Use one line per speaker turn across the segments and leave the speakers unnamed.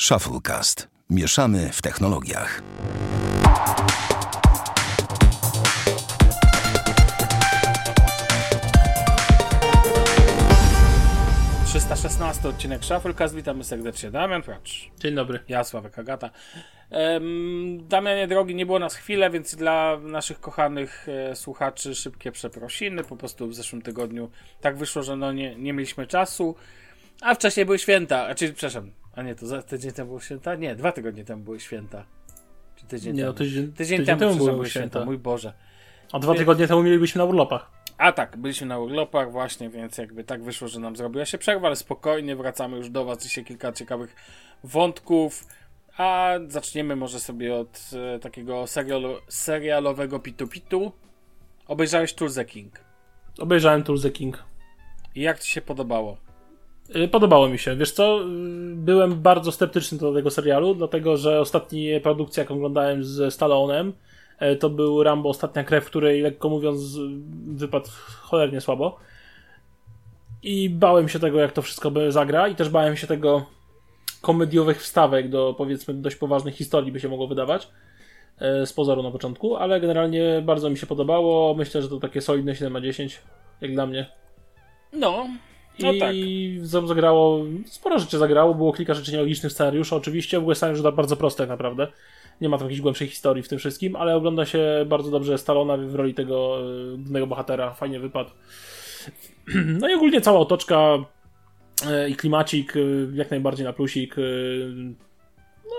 Shufflecast. Mieszamy w technologiach.
...316 odcinek Shufflecast. Witamy serdecznie. Damian Pracz.
Dzień dobry.
Ja, Sławek Agata. Um, Damianie drogi, nie było nas chwilę, więc dla naszych kochanych e, słuchaczy szybkie przeprosiny. Po prostu w zeszłym tygodniu tak wyszło, że no nie, nie mieliśmy czasu. A wcześniej były święta. Znaczy, przepraszam, a nie, to za tydzień temu były święta? Nie, dwa tygodnie temu były święta. Czy tydzień
Nie,
temu?
no, tydzień-
tydzień,
tydzień
temu,
temu były święta.
Mój Boże.
A dwa tygodnie temu mielibyśmy na urlopach.
A tak, byliśmy na urlopach właśnie, więc jakby tak wyszło, że nam zrobiła się przerwa, ale spokojnie wracamy już do Was. Dzisiaj kilka ciekawych wątków. A zaczniemy może sobie od e, takiego serialu, serialowego pitu-pitu. Obejrzałeś Tour the King.
Obejrzałem Tour the King.
I jak Ci się podobało?
Y, Podobało mi się. Wiesz co, y, byłem bardzo sceptyczny do tego serialu, dlatego że ostatnia produkcja, jaką oglądałem ze Stallonem, y, to był Rambo Ostatnia Krew, której, lekko mówiąc, wypadł cholernie słabo. I bałem się tego, jak to wszystko by zagra i też bałem się tego komediowych wstawek do, powiedzmy, dość poważnych historii by się mogło wydawać. Z pozoru na początku, ale generalnie bardzo mi się podobało. Myślę, że to takie solidne 7 na 10, jak dla mnie.
No, no.
I tak. zagrało, sporo rzeczy zagrało, było kilka rzeczy nielogicznych scenariuszy, oczywiście, w ogóle scenariusz da bardzo prosty tak naprawdę. Nie ma tam jakiejś głębszej historii w tym wszystkim, ale ogląda się bardzo dobrze Stallona w roli tego e, głównego bohatera, fajnie wypadł. No i ogólnie cała otoczka e, i klimacik e, jak najbardziej na plusik. No,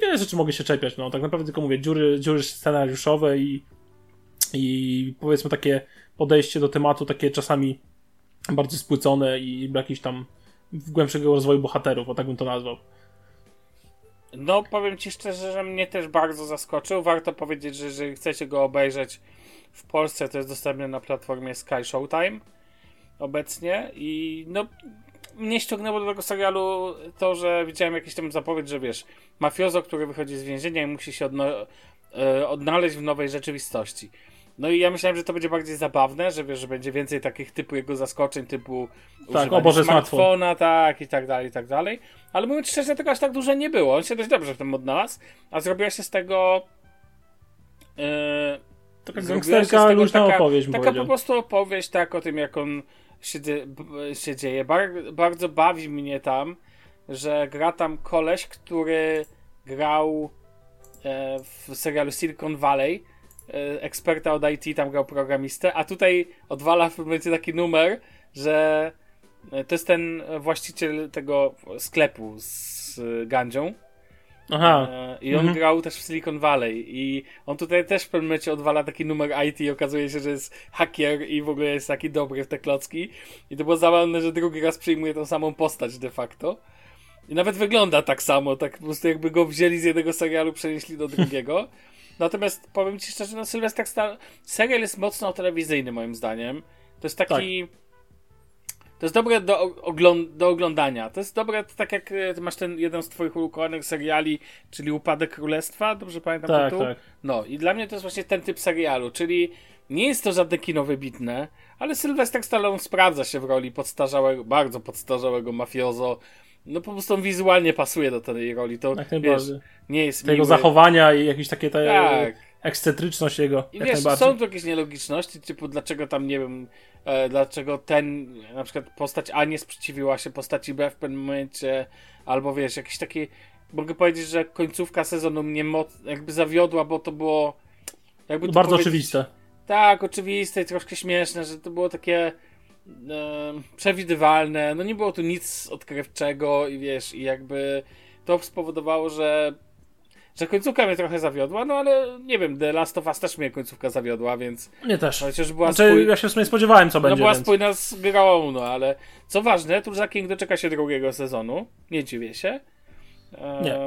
wiele rzeczy mogę się czepiać, no tak naprawdę tylko mówię, dziury, dziury scenariuszowe i, i powiedzmy takie podejście do tematu, takie czasami bardzo spłycone i jakiś tam głębszego rozwoju bohaterów, o tak bym to nazwał.
No, powiem Ci szczerze, że mnie też bardzo zaskoczył. Warto powiedzieć, że jeżeli chcecie go obejrzeć w Polsce, to jest dostępny na platformie Sky Showtime obecnie i no mnie ściągnęło do tego serialu to, że widziałem jakieś tam zapowiedź, że wiesz, mafiozo, który wychodzi z więzienia i musi się odno- e, odnaleźć w nowej rzeczywistości. No i ja myślałem, że to będzie bardziej zabawne, że wiesz, że będzie więcej takich typu jego zaskoczeń, typu używanie
o Boże, smartfon.
smartfona, tak, i tak dalej, i tak dalej. Ale mówiąc szczerze, tego aż tak dużo nie było. On się dość dobrze w tym odnalazł, a zrobiła się z tego... e,
Taka gangsterka, luźna
taka,
opowieść,
Taka
powiedział.
po prostu opowieść, tak, o tym, jak on się, się dzieje. Bar bardzo bawi mnie tam, że gra tam koleś, który grał e, w serialu Silicon Valley, eksperta od IT, tam grał programistę, a tutaj odwala w pewnym momencie taki numer, że e, to jest ten właściciel tego sklepu z e, gandzią.
Aha,
E, I on
Mhm.
grał też w Silicon Valley i on tutaj też w pewnym momencie odwala taki numer IT i okazuje się, że jest hakier i w ogóle jest taki dobry w te klocki. I to było zabawne, że drugi raz przyjmuje tą samą postać de facto. I nawet wygląda tak samo, tak po prostu jakby go wzięli z jednego serialu, przenieśli do drugiego. Natomiast powiem ci szczerze, no Sylwester Stallone, serial jest mocno telewizyjny moim zdaniem. To jest taki... To jest dobre do, ogląd- do oglądania. To jest dobre, tak jak e, ty masz ten jeden z twoich ulubionych seriali, czyli Upadek Królestwa, dobrze pamiętam
tak,
tytuł?
tak.
No i dla mnie to jest właśnie ten typ serialu, czyli nie jest to żadne kino wybitne, ale Sylwester Stallone sprawdza się w roli podstarzałego, bardzo podstarzałego mafiozo. No po prostu on wizualnie pasuje do tej roli. To
Jak
wiesz, nie jest
Tego
miły.
zachowania i jakieś takie te
Tak.
ekscentryczność jego,
I wiesz, są tu jakieś nielogiczności, typu dlaczego tam, nie wiem, e, dlaczego ten, na przykład postać A nie sprzeciwiła się postaci B w pewnym momencie, albo wiesz, jakieś takie, mogę powiedzieć, że końcówka sezonu mnie moc, jakby zawiodła, bo to było jakby to
Bardzo oczywiste.
Tak, oczywiste i troszkę śmieszne, że to było takie przewidywalne, no nie było tu nic odkrywczego i wiesz, i jakby to spowodowało, że że końcówka mnie trochę zawiodła, no ale nie wiem, The Last of Us też mnie końcówka zawiodła, więc
Nie też.
chociaż była
Znaczy,
spój...
ja się w sumie spodziewałem, co
no
będzie,
była
więc...
spójna z grą, no ale co ważne, Turza King doczeka się drugiego sezonu, nie dziwię się.
Nie.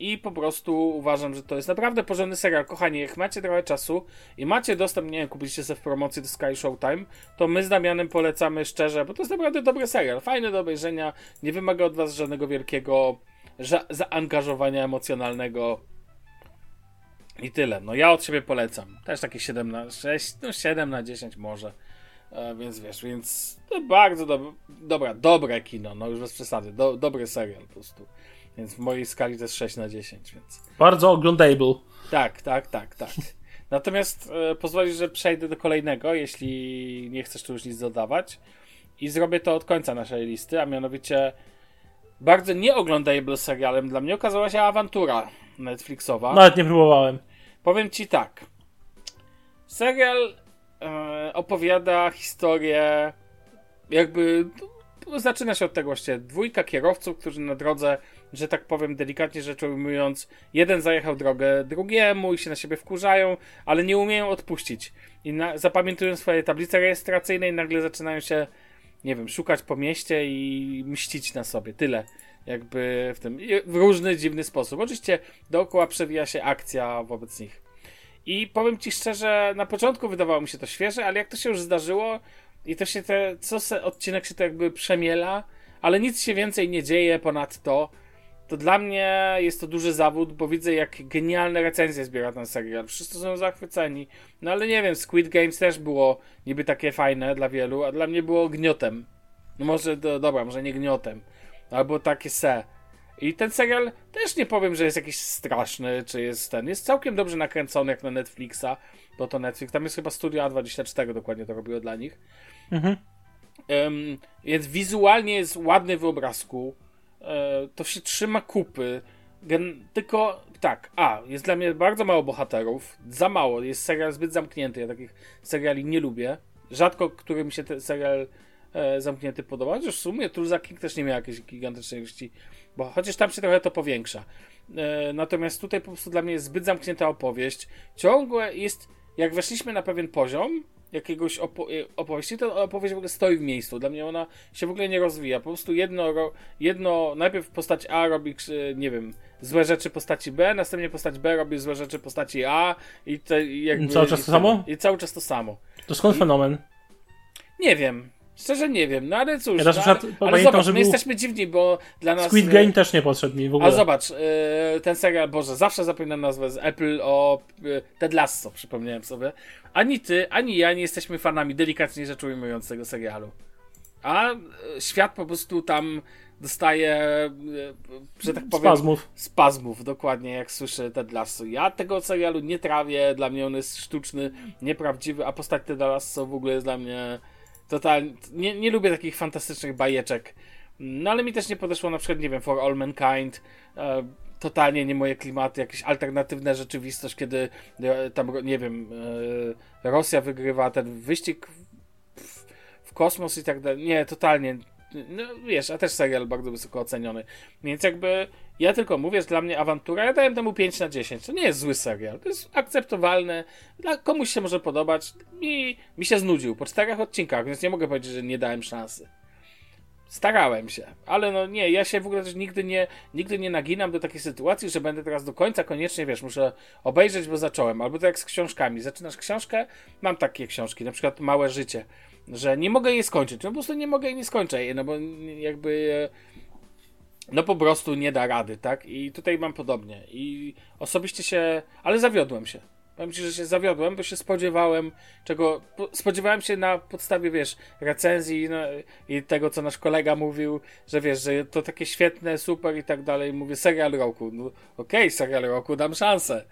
I po prostu uważam, że to jest naprawdę porządny serial. Kochani, jak macie trochę czasu i macie dostęp, nie wiem, kupiliście sobie w promocji do Sky Showtime, to my z Damianem polecamy szczerze, bo to jest naprawdę dobry serial. Fajny do obejrzenia, nie wymaga od was żadnego wielkiego za- zaangażowania emocjonalnego. I tyle. No ja od siebie polecam. Też takie 7 na 6, no 7 na 10 może. E, więc wiesz, więc to bardzo dob dobra, dobre kino, no już bez przesady, do, dobry serial po prostu. Więc w mojej skali to jest 6 na 10, więc...
Bardzo oglądable.
Tak, tak, tak, tak. Natomiast e, pozwolisz, że przejdę do kolejnego, jeśli nie chcesz tu już nic dodawać. I zrobię to od końca naszej listy, a mianowicie bardzo nieoglądable serialem dla mnie okazała się awantura Netflixowa.
Nawet nie próbowałem.
Powiem ci tak. Serial e, opowiada historię jakby no, zaczyna się od tego właśnie dwójka kierowców, którzy na drodze, że tak powiem delikatnie rzecz ujmując, jeden zajechał drogę drugiemu i się na siebie wkurzają, ale nie umieją odpuścić. I na, zapamiętują swoje tablice rejestracyjne i nagle zaczynają się, nie wiem, szukać po mieście i mścić na sobie. Tyle. Jakby w tym, w różny dziwny sposób. Oczywiście dookoła przewija się akcja wobec nich. I powiem ci szczerze, na początku wydawało mi się to świeże, ale jak to się już zdarzyło, i to się te, co se odcinek się to jakby przemiela, ale nic się więcej nie dzieje ponad to. To dla mnie jest to duży zawód, bo widzę jak genialne recenzje zbiera ten serial. Wszyscy są zachwyceni. No ale nie wiem, Squid Games też było niby takie fajne dla wielu, a dla mnie było gniotem. No może, do, dobra, może nie gniotem, albo takie se. I ten serial też nie powiem, że jest jakiś straszny, czy jest ten. Jest całkiem dobrze nakręcony jak na Netflixa, bo to Netflix. Tam jest chyba Studio A24 dokładnie to robiło dla nich. Mhm. Um, więc wizualnie jest ładny w obrazku. E, to się trzyma kupy. Gen tylko tak, a, jest dla mnie bardzo mało bohaterów. Za mało, jest serial zbyt zamknięty. Ja takich seriali nie lubię. Rzadko, który mi się ten serial e, zamknięty podoba. Chociaż w sumie Tulsa King też nie miał jakiejś gigantycznej ilości, bo chociaż tam się trochę to powiększa. E, natomiast tutaj po prostu dla mnie jest zbyt zamknięta opowieść. Ciągłe jest, jak weszliśmy na pewien poziom, jakiegoś opo y, opowieści, to opowieść w ogóle stoi w miejscu. Dla mnie ona się w ogóle nie rozwija. Po prostu jedno, jedno najpierw postać A robi, nie wiem, złe rzeczy postaci B, następnie postać B robi złe rzeczy postaci A i, te, jakby,
I cały czas to samo?
I cały czas to samo.
To skąd fenomen?
Nie wiem. Szczerze nie wiem, no ale cóż.
Ja
no,
przykład,
ale, ale zobacz, my był... jesteśmy dziwni, bo dla nas...
Squid Game też nie podszedł mi w ogóle.
A zobacz, yy, ten serial, Boże, zawsze zapominam nazwę z Apple o yy, Ted Lasso, przypomniałem sobie. Ani ty, ani ja nie jesteśmy fanami, delikatnie rzecz ujmując, tego serialu. A yy, świat po prostu tam dostaje, że tak powiem...
Spazmów.
Spazmów, dokładnie, jak słyszę Ted Lasso. Ja tego serialu nie trawię, dla mnie on jest sztuczny, nieprawdziwy, a postać Ted Lasso w ogóle jest dla mnie Totalnie. Nie, nie lubię takich fantastycznych bajeczek. No ale mi też nie podeszło na przykład, nie wiem, For All Mankind. E, totalnie nie moje klimaty, jakieś alternatywna rzeczywistość, kiedy e, tam, nie wiem, e, Rosja wygrywa ten wyścig w, w kosmos i tak dalej. Nie, totalnie no wiesz, a też serial bardzo wysoko oceniony. Więc jakby ja tylko mówię, że dla mnie awantura, ja dałem temu 5 na 10. To nie jest zły serial. To jest akceptowalne. Dla komuś się może podobać. Mi, mi się znudził po czterech odcinkach, więc nie mogę powiedzieć, że nie dałem szansy. Starałem się, ale no nie, ja się w ogóle też nigdy nie, nigdy nie naginam do takiej sytuacji, że będę teraz do końca koniecznie, wiesz, muszę obejrzeć, bo zacząłem. Albo tak jak z książkami. Zaczynasz książkę, mam takie książki, na przykład Małe Życie że nie mogę jej skończyć. No po prostu nie mogę jej nie skończyć, no bo jakby no po prostu nie da rady, tak? I tutaj mam podobnie. I osobiście się, ale zawiodłem się. Powiem ci, że się zawiodłem, bo się spodziewałem czego, spodziewałem się na podstawie, wiesz, recenzji no, i tego, co nasz kolega mówił, że wiesz, że to takie świetne, super i tak dalej. Mówię, serial roku. No okej, okay, serial roku, dam szansę.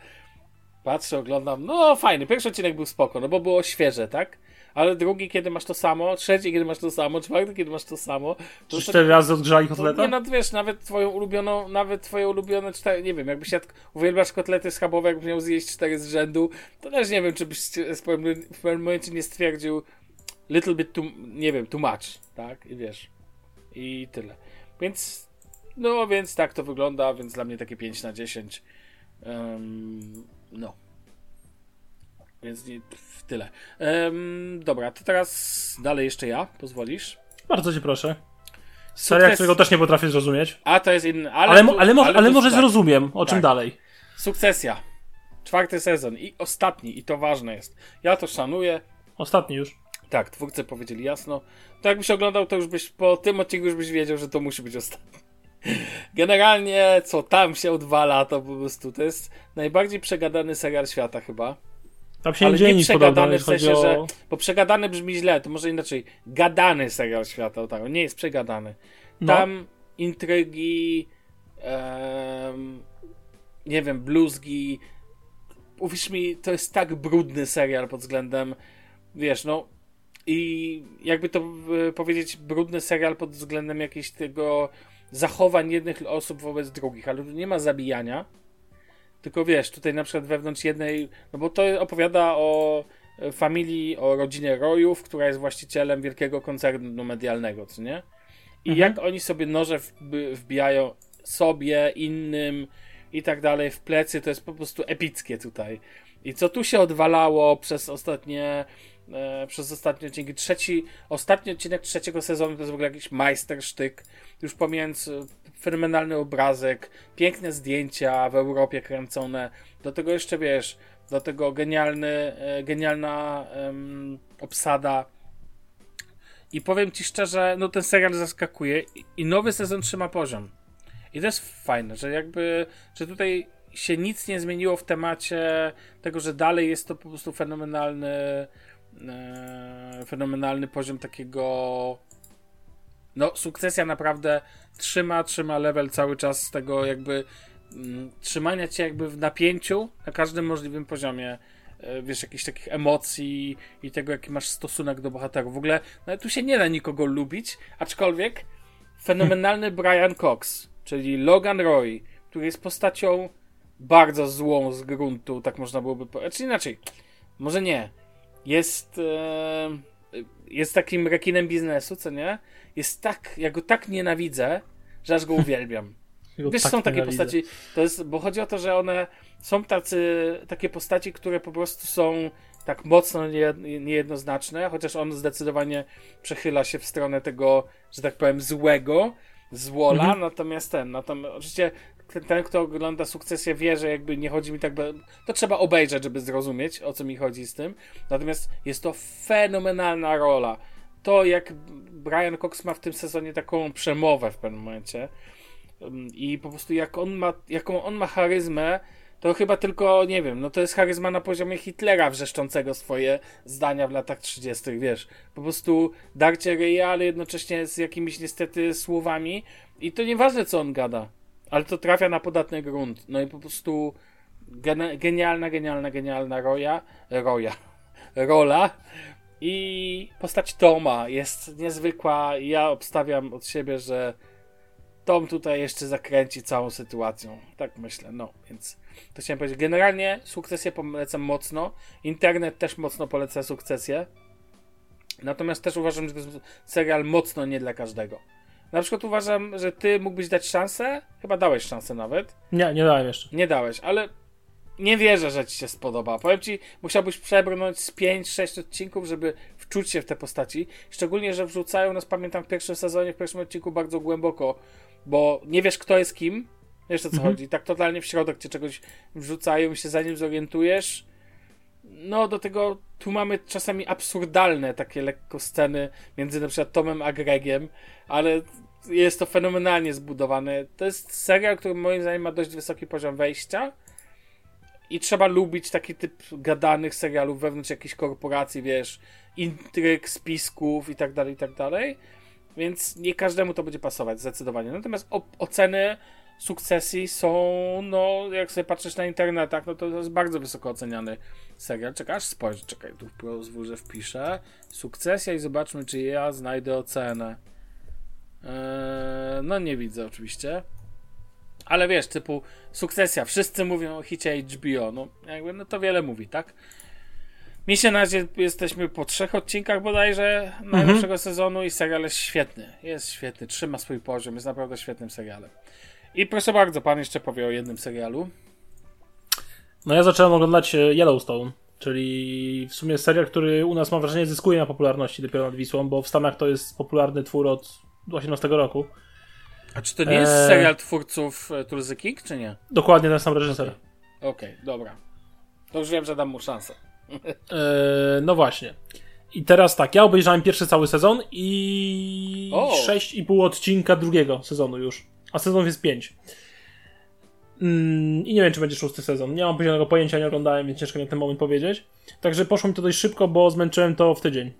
Patrzę, oglądam, no fajny, pierwszy odcinek był spoko, no bo było świeże, tak? Ale drugi, kiedy masz to samo, trzeci, kiedy masz to samo, czwarty, kiedy masz to samo.
To cztery razy odgrzali kotleta?
Nie, no wiesz, nawet twoją ulubioną, nawet twoje ulubione cztery, nie wiem, jakbyś jadł, uwielbiasz kotlety schabowe, jakbyś miał zjeść cztery z rzędu, to też nie wiem, czy byś w pewnym momencie nie stwierdził little bit too, nie wiem, too much, tak? I wiesz. I tyle. Więc, no więc tak to wygląda, więc dla mnie takie 5 na 10. Um, no. Więc nie, tyle. Um, dobra, to teraz dalej jeszcze ja, pozwolisz?
Bardzo cię proszę. Seria, którego też nie potrafię zrozumieć.
A to jest inny. Ale,
ale, ale, ale, ale może tak. zrozumiem, o czym tak. dalej.
Sukcesja. Czwarty sezon i ostatni, i to ważne jest. Ja to szanuję.
Ostatni już.
Tak, twórcy powiedzieli jasno. To jakbyś oglądał, to już byś po tym odcinku już byś wiedział, że to musi być ostatni. Generalnie, co tam się odwala, to po prostu to jest najbardziej przegadany serial świata chyba.
Tam się Ale nie nic przegadany
w sensie, o... że. Bo przegadany brzmi źle, to może inaczej. Gadany serial świata, tak, nie jest przegadany. No. Tam no. intrygi, em, nie wiem, bluzgi. Uwierz mi, to jest tak brudny serial pod względem, wiesz, no i jakby to e, powiedzieć, brudny serial pod względem jakiejś tego zachowań jednych osób wobec drugich, ale tu nie ma zabijania, tylko wiesz, tutaj na przykład wewnątrz jednej, no bo to opowiada o familii, o rodzinie Rojów, która jest właścicielem wielkiego koncernu medialnego, co nie? I
Mhm.
jak oni sobie noże wb- wbijają sobie, innym i tak dalej w plecy, to jest po prostu epickie tutaj. I co tu się odwalało przez ostatnie e, przez ostatnie odcinki. Trzeci, ostatni odcinek trzeciego sezonu to jest w ogóle jakiś majstersztyk. Już pomijając e, fenomenalny obrazek, piękne zdjęcia w Europie kręcone. Do tego jeszcze wiesz, do tego genialny, e, genialna em, obsada. I powiem ci szczerze, no ten serial zaskakuje i nowy sezon trzyma poziom. I to jest fajne, że jakby, że tutaj się nic nie zmieniło w temacie tego, że dalej jest to po prostu fenomenalny, e, fenomenalny poziom takiego. No, sukcesja naprawdę trzyma, trzyma level cały czas z tego jakby mm, trzymania cię jakby w napięciu na każdym możliwym poziomie. E, Wiesz, jakichś takich emocji i tego, jaki masz stosunek do bohaterów. W ogóle no, tu się nie da nikogo lubić, aczkolwiek fenomenalny Brian Cox, czyli Logan Roy, który jest postacią bardzo złą z gruntu, tak można byłoby powiedzieć. Czy inaczej, może nie. Jest, e, jest takim rekinem biznesu, co nie? Jest tak, ja go tak nienawidzę, że aż go uwielbiam.
Jego
Wiesz,
tak
są takie
nienawidzę.
postaci, to jest, bo chodzi o to, że one są tacy, takie postaci, które po prostu są tak mocno nie, niejednoznaczne, chociaż on zdecydowanie przechyla się w stronę tego, że tak powiem, złego, złola,
Mhm.
natomiast ten, natomiast oczywiście ten, ten, kto ogląda sukcesję wie, że jakby nie chodzi mi tak, to trzeba obejrzeć, żeby zrozumieć, o co mi chodzi z tym, natomiast jest to fenomenalna rola. To, jak Brian Cox ma w tym sezonie taką przemowę w pewnym momencie, Um, I po prostu jak on ma, jaką on ma charyzmę, to chyba tylko, nie wiem, no to jest charyzma na poziomie Hitlera wrzeszczącego swoje zdania w latach 30., wiesz. Po prostu darcie ryja, ale jednocześnie z jakimiś niestety słowami i to nieważne co on gada, ale to trafia na podatny grunt. No i po prostu genialna, genialna, genialna roja, roja, rola i postać Toma jest niezwykła. Ja obstawiam od siebie, że Tom tutaj jeszcze zakręci całą sytuacją. Tak myślę, no, więc to chciałem powiedzieć. Generalnie sukcesję polecam mocno. Internet też mocno poleca sukcesję. Natomiast też uważam, że to jest serial mocno nie dla każdego. Na przykład uważam, że ty mógłbyś dać szansę. Chyba dałeś szansę nawet.
Nie, nie dałem jeszcze.
Nie dałeś, ale nie wierzę, że ci się spodoba. Powiem ci, musiałbyś przebrnąć z 5-6 odcinków, żeby wczuć się w te postaci. Szczególnie, że wrzucają nas, pamiętam, w pierwszym sezonie, w pierwszym odcinku bardzo głęboko, bo nie wiesz, kto jest kim. Wiesz o co
Mhm.
chodzi. Tak totalnie w środek cię czegoś wrzucają i się zanim zorientujesz. No, do tego tu mamy czasami absurdalne takie lekko sceny między na przykład Tomem a Gregiem, ale jest to fenomenalnie zbudowane. To jest serial, który moim zdaniem ma dość wysoki poziom wejścia i trzeba lubić taki typ gadanych serialów wewnątrz jakiejś korporacji, wiesz, intryg, spisków i tak dalej, i tak dalej. Więc nie każdemu to będzie pasować, zdecydowanie. Natomiast oceny sukcesji są, no, jak sobie patrzysz na internetach, no to, jest bardzo wysoko oceniany serial. Czekaj, aż spojrzę, czekaj, tu pozwól, że wpiszę. Sukcesja i zobaczmy, czy ja znajdę ocenę. Eee, no nie widzę oczywiście. Ale wiesz, typu sukcesja, wszyscy mówią o hicie HBO, no jakby, no to wiele mówi, tak? Mi się na razie jesteśmy po trzech odcinkach bodajże najnowszego sezonu i serial jest świetny. Jest świetny, trzyma swój poziom, jest naprawdę świetnym serialem. I proszę bardzo, pan jeszcze powie o jednym serialu.
No ja zacząłem oglądać e, Yellowstone, czyli w sumie serial, który u nas mam wrażenie zyskuje na popularności dopiero nad Wisłą, bo w Stanach to jest popularny twór od 18 roku.
A czy to nie jest
Eee.
serial twórców e, Tulzy King, czy nie?
Dokładnie ten sam reżyser.
Okej, dobra. To już wiem, że dam mu szansę.
E, no właśnie. I teraz tak, ja obejrzałem pierwszy cały sezon i
O!
6,5 odcinka drugiego sezonu już. A sezon jest 5. Mm, I nie wiem, czy będzie szósty sezon. Nie mam poziomego pojęcia, nie oglądałem, więc ciężko mi na ten moment powiedzieć. Także poszło mi to dość szybko, bo zmęczyłem to w tydzień.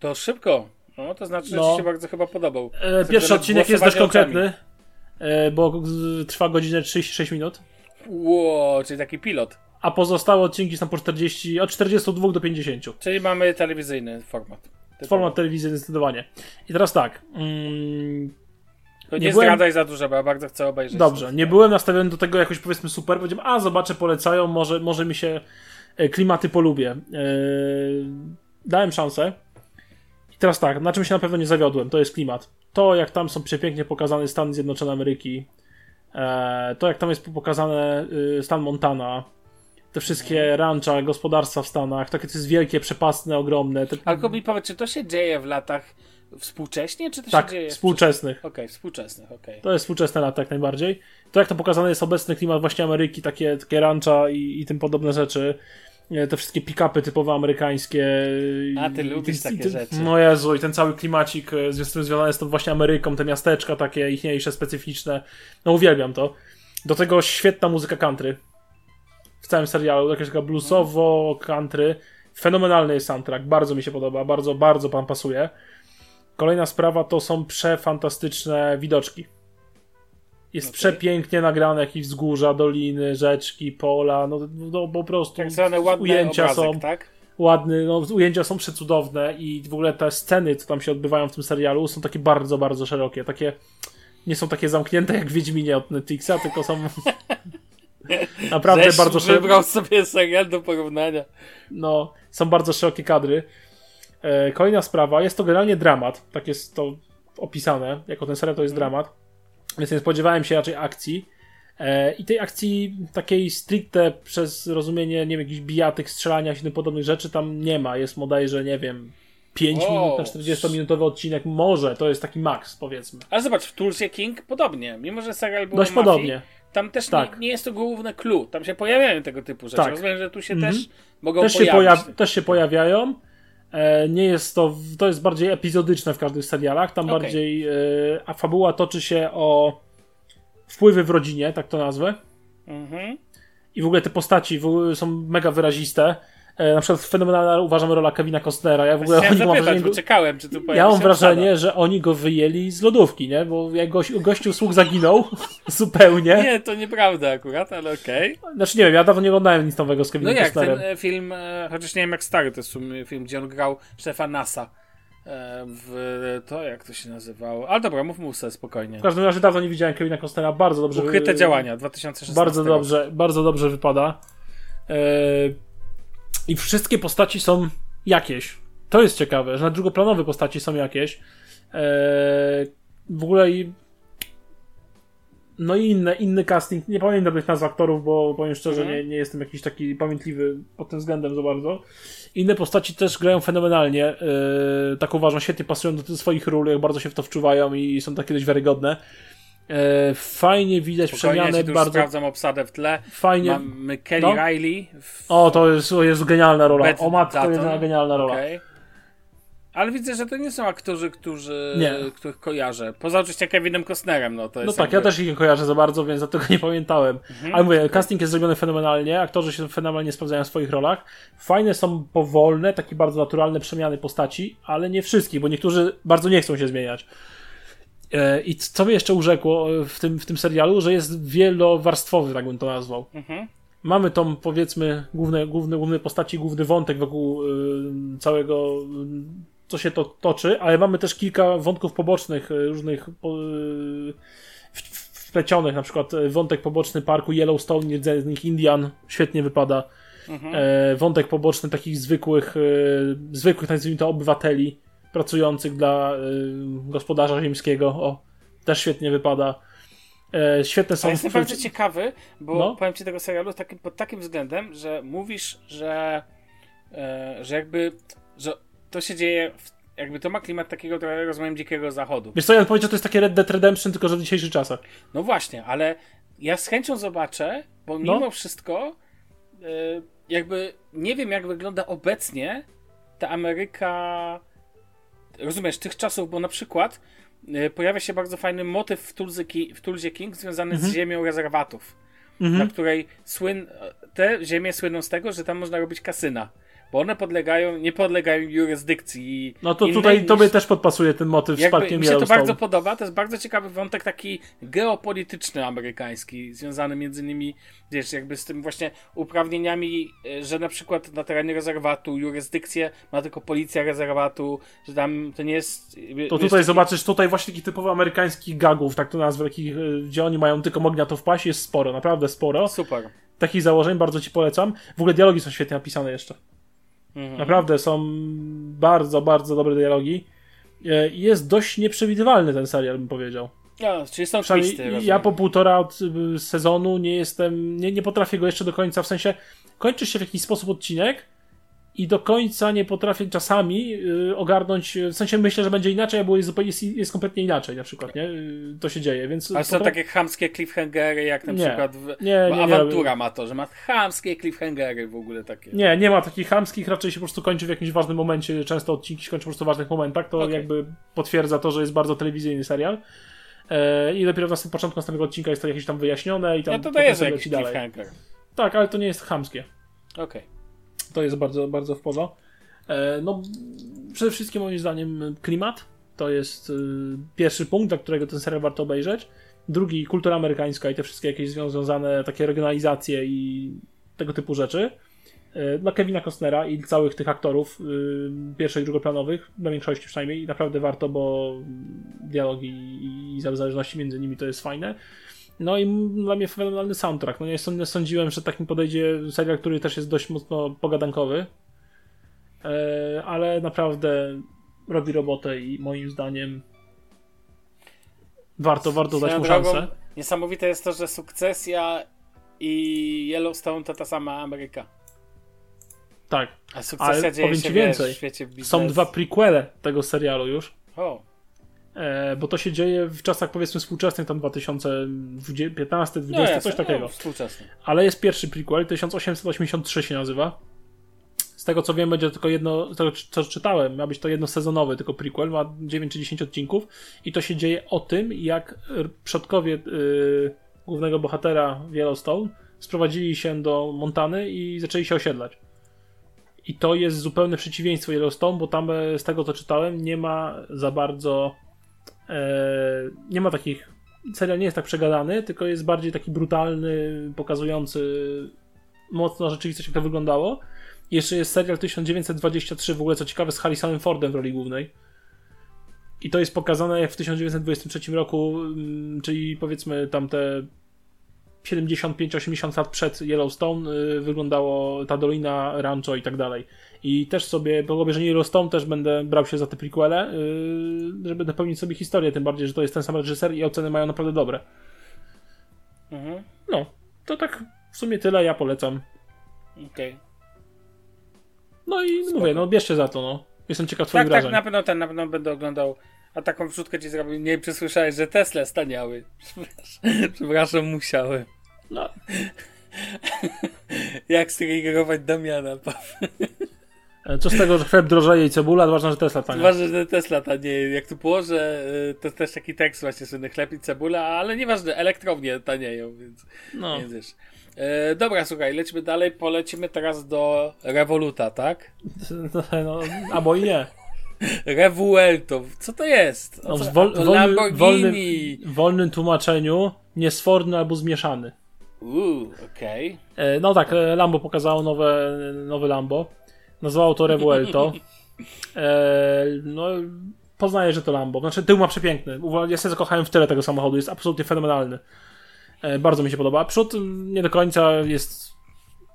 To szybko. No, to znaczy, że
No.
ci się bardzo chyba podobał.
E, pierwszy odcinek jest dość konkretny. e, bo trwa godzinę 36 minut,
Ło, czyli taki pilot.
a pozostałe odcinki są po 40, od 42 do 50.
Czyli mamy telewizyjny format.
Format telewizyjny zdecydowanie. I teraz tak. Mm, nie
nie,
byłem-
zdradzaj za dużo, bo ja bardzo chcę obejrzeć.
dobrze, nie byłem nastawiony do tego jakoś powiedzmy super. Powiedziałem, a zobaczę, polecają, może, może mi się e, klimaty polubię. E, dałem szansę. I teraz tak, na czym się na pewno nie zawiodłem, to jest klimat. To, jak tam są przepięknie pokazane Stany Zjednoczone Ameryki, e, to, jak tam jest pokazane y, stan Montana, te wszystkie rancha, gospodarstwa w Stanach, takie to jest wielkie, przepastne, ogromne. Te,
Ale mi powiedz, czy to się dzieje w latach współcześnie, czy to
tak,
się dzieje...
współczesnych.
Okej, współczesnych, okej.
To jest współczesne lata jak najbardziej. To jak to pokazane jest obecny klimat właśnie Ameryki, takie, takie rancha i, i tym podobne rzeczy. Te wszystkie pick-upy typowo amerykańskie.
A, ty lubisz
i-
takie
ty-
rzeczy.
No Jezu, i ten cały klimacik e, z z tym związany z tą właśnie Ameryką, te miasteczka takie ichniejsze, specyficzne. No uwielbiam to. Do tego świetna muzyka country. W całym serialu, jakaś taka bluesowo country. Fenomenalny jest soundtrack, bardzo mi się podoba, bardzo, bardzo pan pasuje. Kolejna sprawa to są przefantastyczne widoczki. Jest
Okej.
przepięknie nagrane jakieś wzgórza, doliny, rzeczki, pola, no, no po prostu
Tak zwane ładne
ujęcia
obrazek,
są
tak?
ładne, no ujęcia są przecudowne i w ogóle te sceny, co tam się odbywają w tym serialu są takie bardzo, bardzo szerokie, takie nie są takie zamknięte jak w Wiedźminie od Netflixa, tylko są naprawdę bardzo szerokie
wybrał sobie serial do porównania.
no, są bardzo szerokie kadry. E, kolejna sprawa, jest to generalnie dramat, tak jest to opisane, jako ten serial to jest dramat, więc nie spodziewałem się raczej akcji. E, I tej akcji takiej stricte przez rozumienie, nie wiem, jakichś bijatyk, strzelania się i tym podobnych rzeczy tam nie ma. Jest bodajże, nie wiem, 5
Wow.
minut na 40-minutowy odcinek, może, to jest taki maks, powiedzmy.
Ale zobacz, w Tulsie King podobnie. Mimo, że serial był
Dość
mafii,
podobnie.
Tam też
Tak.
nie, nie jest to główne clue. Tam się pojawiają tego typu rzeczy.
Tak.
Rozumiem, że tu się
Mhm.
też mogą
też się,
pojawić.
pojaw- też się pojawiają. E, nie jest to, to jest bardziej epizodyczne w każdych serialach. Tam
Okej.
bardziej, e, a fabuła toczy się o wpływy w rodzinie, tak to nazwę.
Mhm.
I w ogóle te postaci są mega wyraziste. E, na przykład fenomenalna uważam rola Kevina Costnera. Ja w ogóle
Chciałem zapytać,
wrażenie,
bo czekałem, czy tu
ja mam wrażenie, że oni go wyjęli z lodówki, nie? Bo jak goś, gościu słuch zaginął zupełnie.
Nie, to nieprawda akurat, ale okej.
Znaczy nie wiem, ja dawno nie oglądałem nic nowego z
No
Kevinem
jak ten
Costnerem.
e, film, e, chociaż nie wiem jak stary to jest film, gdzie on grał szefa NASA. W to, jak to się nazywało. Ale dobra, mów mu sobie spokojnie.
W każdym razie dawno nie widziałem Kevina Costnera, bardzo dobrze.
Ukryte działania 2016.
Bardzo dobrze, bardzo dobrze wypada. E, I wszystkie postaci są jakieś. To jest ciekawe, że na drugoplanowe postaci są jakieś. E, w ogóle i no i inne, inny casting. Nie pamiętam dobrych nazw aktorów, bo powiem szczerze,
Mhm.
nie, nie jestem jakiś taki pamiętliwy pod tym względem za bardzo. Inne postaci też grają fenomenalnie. E, tak uważam, świetnie pasują do tych swoich ról, jak bardzo się w to wczuwają i są takie dość wiarygodne. E, fajnie widać
Spokojnie, ja
przemianę,
już
bardzo
sprawdzam obsadę w tle.
fajnie.
Mamy Kelly
No.
Riley. W...
O, to jest, to jest genialna rola.
Beth
O matko,
Dutton.
jedna genialna rola.
Okej. Ale widzę, że to nie są aktorzy, którzy,
Nie.
których kojarzę. Poza oczywiście Kevinem Costnerem, no to
No
jest
tak, ja
jakby-
też ich nie kojarzę za bardzo, więc dlatego nie pamiętałem.
Mhm.
Ale mówię, casting jest zrobiony fenomenalnie, aktorzy się fenomenalnie sprawdzają w swoich rolach. Fajne są powolne, takie bardzo naturalne przemiany postaci, ale nie wszystkich, bo niektórzy bardzo nie chcą się zmieniać. E, I co mnie jeszcze urzekło e, w tym, w tym serialu, że jest wielowarstwowy, tak bym to nazwał.
Mhm.
Mamy tą, powiedzmy, główne, główne, główne postaci, główny wątek wokół y, całego, co się to toczy, ale mamy też kilka wątków pobocznych, różnych wplecionych, na przykład wątek poboczny parku Yellowstone, rdzennych Indian, świetnie wypada.
Mhm.
E, wątek poboczny takich zwykłych, zwykłych, nazwijmy to, obywateli pracujących dla y, gospodarza ziemskiego, o, też świetnie wypada. E, świetne są...
Ale jestem bardzo ciekawy, bo
No.
powiem ci tego serialu takim, pod takim względem, że mówisz, że, e, że jakby że to się dzieje, w, jakby to ma klimat takiego trochę rozumiem dzikiego zachodu.
Wiesz co, ja powiedział, to jest takie Red Dead Redemption, tylko że w dzisiejszych czasach.
No właśnie, ale ja z chęcią zobaczę, bo
No.
mimo wszystko e, jakby nie wiem jak wygląda obecnie ta Ameryka rozumiesz, tych czasów, bo na przykład e, pojawia się bardzo fajny motyw w Tulsie, w Tulsie King związany z ziemią rezerwatów, na której słyn... te ziemie słyną z tego, że tam można robić kasyna. Bo one podlegają, nie podlegają jurysdykcji.
No to tutaj
niż...
tobie też podpasuje ten motyw
Jakby,
z parkiem
Mi się to bardzo podoba, to jest bardzo ciekawy wątek taki geopolityczny amerykański, związany między innymi, wiesz, jakby z tym właśnie uprawnieniami, e, że na przykład na terenie rezerwatu jurysdykcję ma tylko policja rezerwatu, że tam to nie jest...
To tutaj
taki-
zobaczysz, tutaj właśnie takich typowo amerykańskich gagów, tak to nazwę, takich, y, gdzie oni mają tylko mognia to wpaść, jest sporo, naprawdę sporo.
Super.
Takich założeń bardzo ci polecam. W ogóle dialogi są świetnie napisane jeszcze.
Mhm.
Naprawdę są bardzo, bardzo dobre dialogi. E, Jest dość nieprzewidywalny ten serial, bym powiedział.
No, czyli są twisty.
ja po półtora od, y, sezonu nie jestem, nie, nie potrafię go jeszcze do końca, w sensie kończy się w jakiś sposób odcinek i do końca nie potrafię czasami y, ogarnąć, y, w sensie myślę, że będzie inaczej, albo jest, zupełnie, jest, jest kompletnie inaczej na przykład, nie? Y, To się dzieje, więc...
Ale są
potra-
takie chamskie cliffhangery, jak na
Nie.
przykład w,
Nie, nie, nie
awantura ma to, że ma chamskie cliffhangery w ogóle takie.
Nie, nie ma takich chamskich, raczej się po prostu kończy w jakimś ważnym momencie, często odcinki się kończą po prostu w ważnych momentach, to
Okej.
jakby potwierdza to, że jest bardzo telewizyjny serial. E, I dopiero na początku następnego odcinka jest to jakieś tam wyjaśnione i tam
No to daje
sobie
jakiś
dalej.
cliffhanger.
Tak, ale to nie jest chamskie.
Okej.
To jest bardzo, bardzo w porządku. E, no, przede wszystkim moim zdaniem klimat to jest y, pierwszy punkt, dla którego ten serial warto obejrzeć. Drugi, kultura amerykańska i te wszystkie jakieś zwią- związane takie regionalizacje i tego typu rzeczy. E, Dla Kevina Costnera i całych tych aktorów y, pierwszych i drugoplanowych, na większości przynajmniej, naprawdę warto, bo dialogi i zależności między nimi to jest fajne. No i dla mnie fenomenalny soundtrack. No nie sąd- sądziłem, że takim podejdzie serial, który też jest dość mocno pogadankowy, e, ale naprawdę robi robotę i moim zdaniem warto, warto dać mu
drogą,
szansę.
Niesamowite jest to, że sukcesja i Yellowstone to ta sama Ameryka.
Tak.
A sukcesja
Ale
dzieje
powiem
się wiesz,
więcej.
w świecie biznesu.
Są dwa prequele tego serialu już.
O,
E, bo to się dzieje w czasach powiedzmy współczesnych, tam 2015, 20,
no jasne,
coś takiego.
No, współczesny.
Ale jest pierwszy prequel, 1883 się nazywa. Z tego co wiem, będzie tylko jedno, z tego co czytałem, ma być to jednosezonowy tylko prequel, ma 9 czy 10 odcinków i to się dzieje o tym, jak przodkowie y, głównego bohatera Yellowstone sprowadzili się do Montany i zaczęli się osiedlać. I to jest zupełne przeciwieństwo Yellowstone, bo tam e, z tego co czytałem nie ma za bardzo e, nie ma takich serial nie jest tak przegadany, tylko jest bardziej taki brutalny, pokazujący mocno rzeczywistość, jak to wyglądało. I jeszcze jest serial 1923, w ogóle co ciekawe, z Harrisonem Fordem w roli głównej. I to jest pokazane jak w 1923 roku, mm, czyli powiedzmy tamte 75-80 lat przed Yellowstone y, wyglądało ta dolina, rancho i tak dalej. I też sobie, po obejrzeniu Yellowstone też będę brał się za te prequele, y, żeby dopełnić sobie historię, tym bardziej, że to jest ten sam reżyser i oceny mają naprawdę dobre.
Mhm.
No, to tak w sumie tyle, ja polecam.
Okej.
No i mówię, no bierzcie za to, no. Jestem ciekaw twoich
Tak, tak,
wrażeń.
na pewno ten, na pewno będę oglądał. A taką wrzutkę ci zrobił. Nie przesłyszałeś, że Tesla staniały. Przepraszam, Przepraszam musiałem.
No,
Jak stygerować Damiana?
e, co z tego, że chleb drożeje i cebula, ważne, że Tesla tania.
Ważne, że Tesla tanieje. Jak tu położę, y, to też taki tekst właśnie słynny chleb i cebula, ale nieważne, elektrownie tanieją, więc,
No,
więc wiesz. E, dobra, słuchaj, lecimy dalej, polecimy teraz do Revoluta, tak?
no, albo i nie.
Revuelto, co to jest?
No,
co-
wol,
to
wolny, wolnym, wolnym tłumaczeniu niesforny albo zmieszany.
Uuu, okej.
E, No tak, e, Lambo pokazało nowe, nowe Lambo. Nazwało to Revuelto. E, no, poznaję, że to Lambo. Znaczy, tył ma przepiękny. Ja się zakochałem w tyle tego samochodu. Jest absolutnie fenomenalny. E, bardzo mi się podoba. Przód nie do końca jest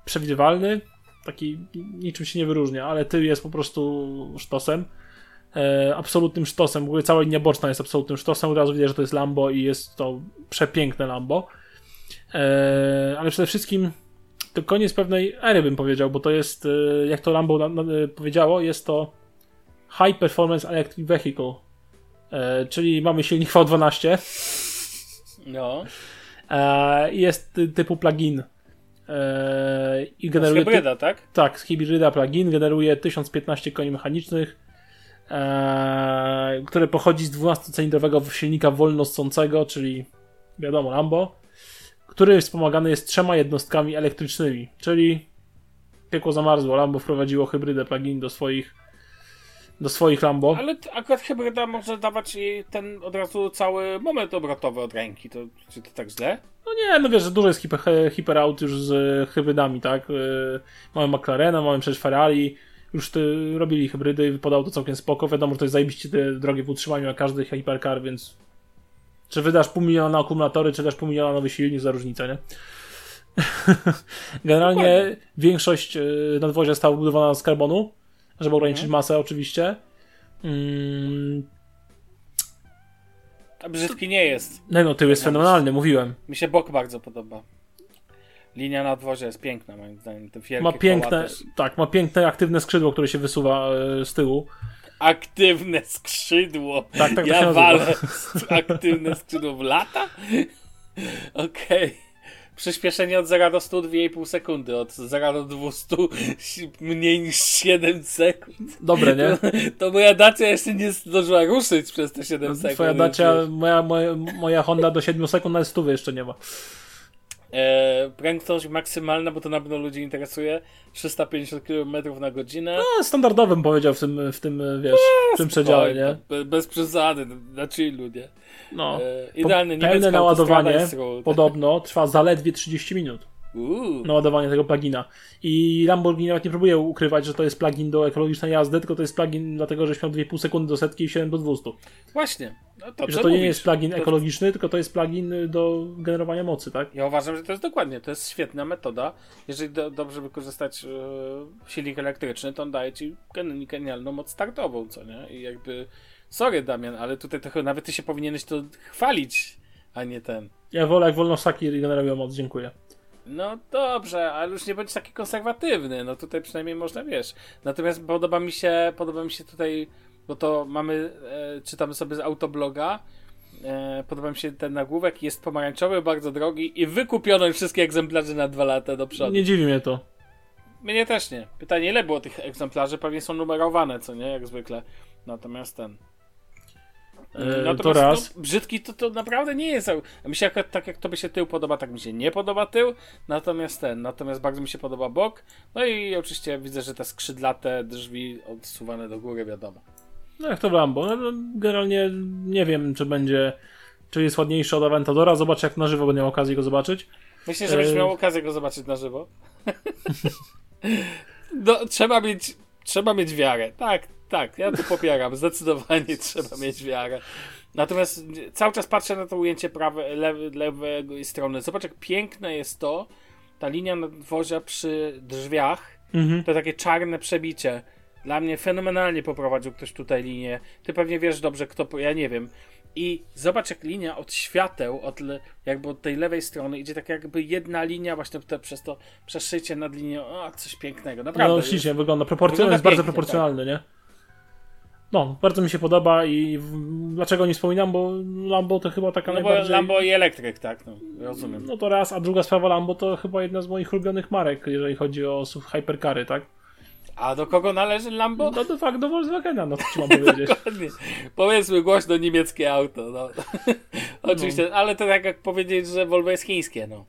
przewidywalny. Taki niczym się nie wyróżnia, ale tył jest po prostu sztosem. E, absolutnym sztosem. W ogóle cała linia boczna jest absolutnym sztosem. Od razu widać, że to jest Lambo i jest to przepiękne Lambo. E, ale przede wszystkim to koniec pewnej ery, bym powiedział, bo to jest, e, jak to na, e, powiedziało, jest to High Performance Electric Vehicle. E, czyli mamy silnik V12
No,
i jest ty, typu plug-in. I generuje. ty-
hybryda, tak?
tak, z hybryda plug-in generuje 1015 koni mechanicznych, które pochodzi z 12-cylindrowego silnika wolnosącego, czyli wiadomo, Lambo, który wspomagany jest trzema jednostkami elektrycznymi, czyli piekło zamarzło. Lambo wprowadziło hybrydę plugin do swoich do swoich Lambo.
Ale akurat hybryda może dawać jej ten od razu cały moment obrotowy od ręki. To, czy to tak źle?
No nie, no wiesz, że dużo jest hiper, hiperaut już z hybrydami, tak? Yy, Mamy McLarena, mamy przecież Ferrari, już ty, robili hybrydy i wypadało to całkiem spoko. Wiadomo, że to jest zajebiście te drogie w utrzymaniu jak każdy hypercar, więc czy wydasz pół miliona na akumulatory, czy też pół miliona na nowy silnik, za różnicę, nie? Generalnie
Dokładnie.
większość yy, nadwozia została wybudowana z karbonu, żeby ograniczyć
Mhm.
masę oczywiście. Mm,
A brzydki nie jest.
no, no tył jest fenomenalny, mówiłem.
Mi się bok bardzo podoba. Linia nadwozia jest piękna, moim zdaniem.
Ma piękne, tak, ma piękne aktywne skrzydło, które się wysuwa e, z tyłu.
Aktywne skrzydło.
Tak, tak to
ja walę aktywne skrzydło w lata? Okej. Przyspieszenie od 0 do 100 2,5 sekundy. Od 0 do 200 mniej niż 7 sekund.
Dobre, nie?
To moja dacia jeszcze nie zdążyła ruszyć przez te 7 sekund.
Twoja dacia, moja, moja, moja Honda do 7 sekund na stówy jeszcze nie ma.
E, prędkość maksymalna, bo to na pewno ludzi interesuje. 350 km na godzinę.
No, standardowym powiedział w tym, w tym wiesz, w tym przedziale, nie?
Be, bez przesady, na chillu, nie?
No.
E, idealne
Pełne naładowanie podobno trwa zaledwie 30 minut.
Uuu.
Naładowanie tego plugina. I Lamborghini nawet nie próbuje ukrywać, że to jest plugin do ekologicznej jazdy, tylko to jest plugin dlatego, żeś miał 2,5 sekundy do setki i 7 do 200.
Właśnie. No to,
że
co
to nie
mówisz?
jest plugin
To-
ekologiczny, tylko to jest plugin do generowania mocy, tak?
Ja uważam, że to jest dokładnie, to jest świetna metoda. Jeżeli do, dobrze wykorzystać e, silnik elektryczny, to on daje ci gen- genialną moc startową, co nie? I jakby, sorry Damian, ale tutaj trochę nawet ty się powinieneś to chwalić, a nie ten.
Ja wolę, jak wolno ssaki generują moc, dziękuję.
No dobrze, ale już nie bądź taki konserwatywny. No tutaj przynajmniej można, wiesz. Natomiast podoba mi się, podoba mi się tutaj, bo to mamy, e, czytamy sobie z autobloga. E, podoba mi się ten nagłówek, jest pomarańczowy, bardzo drogi i wykupiono już wszystkie egzemplarze na dwa lata do przodu.
Nie dziwi mnie to.
Mnie też nie. Pytanie, ile było tych egzemplarzy? Pewnie są numerowane, co nie? Jak zwykle. Natomiast ten.
E, to raz.
No, brzydki to, to naprawdę nie jest. Mi się akurat tak jak tobie się tył podoba, tak mi się nie podoba tył. Natomiast ten, natomiast bardzo mi się podoba bok. No i oczywiście widzę, że te skrzydlate drzwi odsuwane do góry, wiadomo.
No jak to w Lambo. No, no, generalnie nie wiem, czy będzie, czy jest ładniejszy od Aventadora. Zobaczę jak na żywo będę miał okazję go zobaczyć.
Myślę, że będziesz
E,
miał okazję go zobaczyć na żywo. no, trzeba mieć, trzeba mieć wiarę. Tak, tak, ja to popieram. Zdecydowanie trzeba mieć wiarę. Natomiast cały czas patrzę na to ujęcie prawe, lewy, lewej strony. Zobacz, jak piękne jest to, ta linia nadwozia przy drzwiach.
Mhm.
To takie czarne przebicie. Dla mnie fenomenalnie poprowadził ktoś tutaj linię. Ty pewnie wiesz dobrze, kto. Ja nie wiem. I zobacz, jak linia od świateł, od le, jakby od tej lewej strony idzie tak jakby jedna linia właśnie te, przez to przeszycie nad linią. O, coś pięknego, naprawdę.
No ślicznie wygląda. Proporcjonalnie
Wygląda
jest bardzo
pięknie, tak.
proporcjonalny, nie? No, bardzo mi się podoba i dlaczego nie wspominam, bo Lambo to chyba taka
no
najbardziej...
Lambo i elektryk, tak, no, rozumiem.
No to raz, a druga sprawa Lambo to chyba jedna z moich ulubionych marek, jeżeli chodzi o hypercary, tak?
A do kogo należy Lambo?
No to fakt do Volkswagena, no co mam powiedzieć.
Dokładnie. Powiedzmy głośno niemieckie auto. No. Oczywiście, ale to tak jak powiedzieć, że Volvo jest chińskie, no.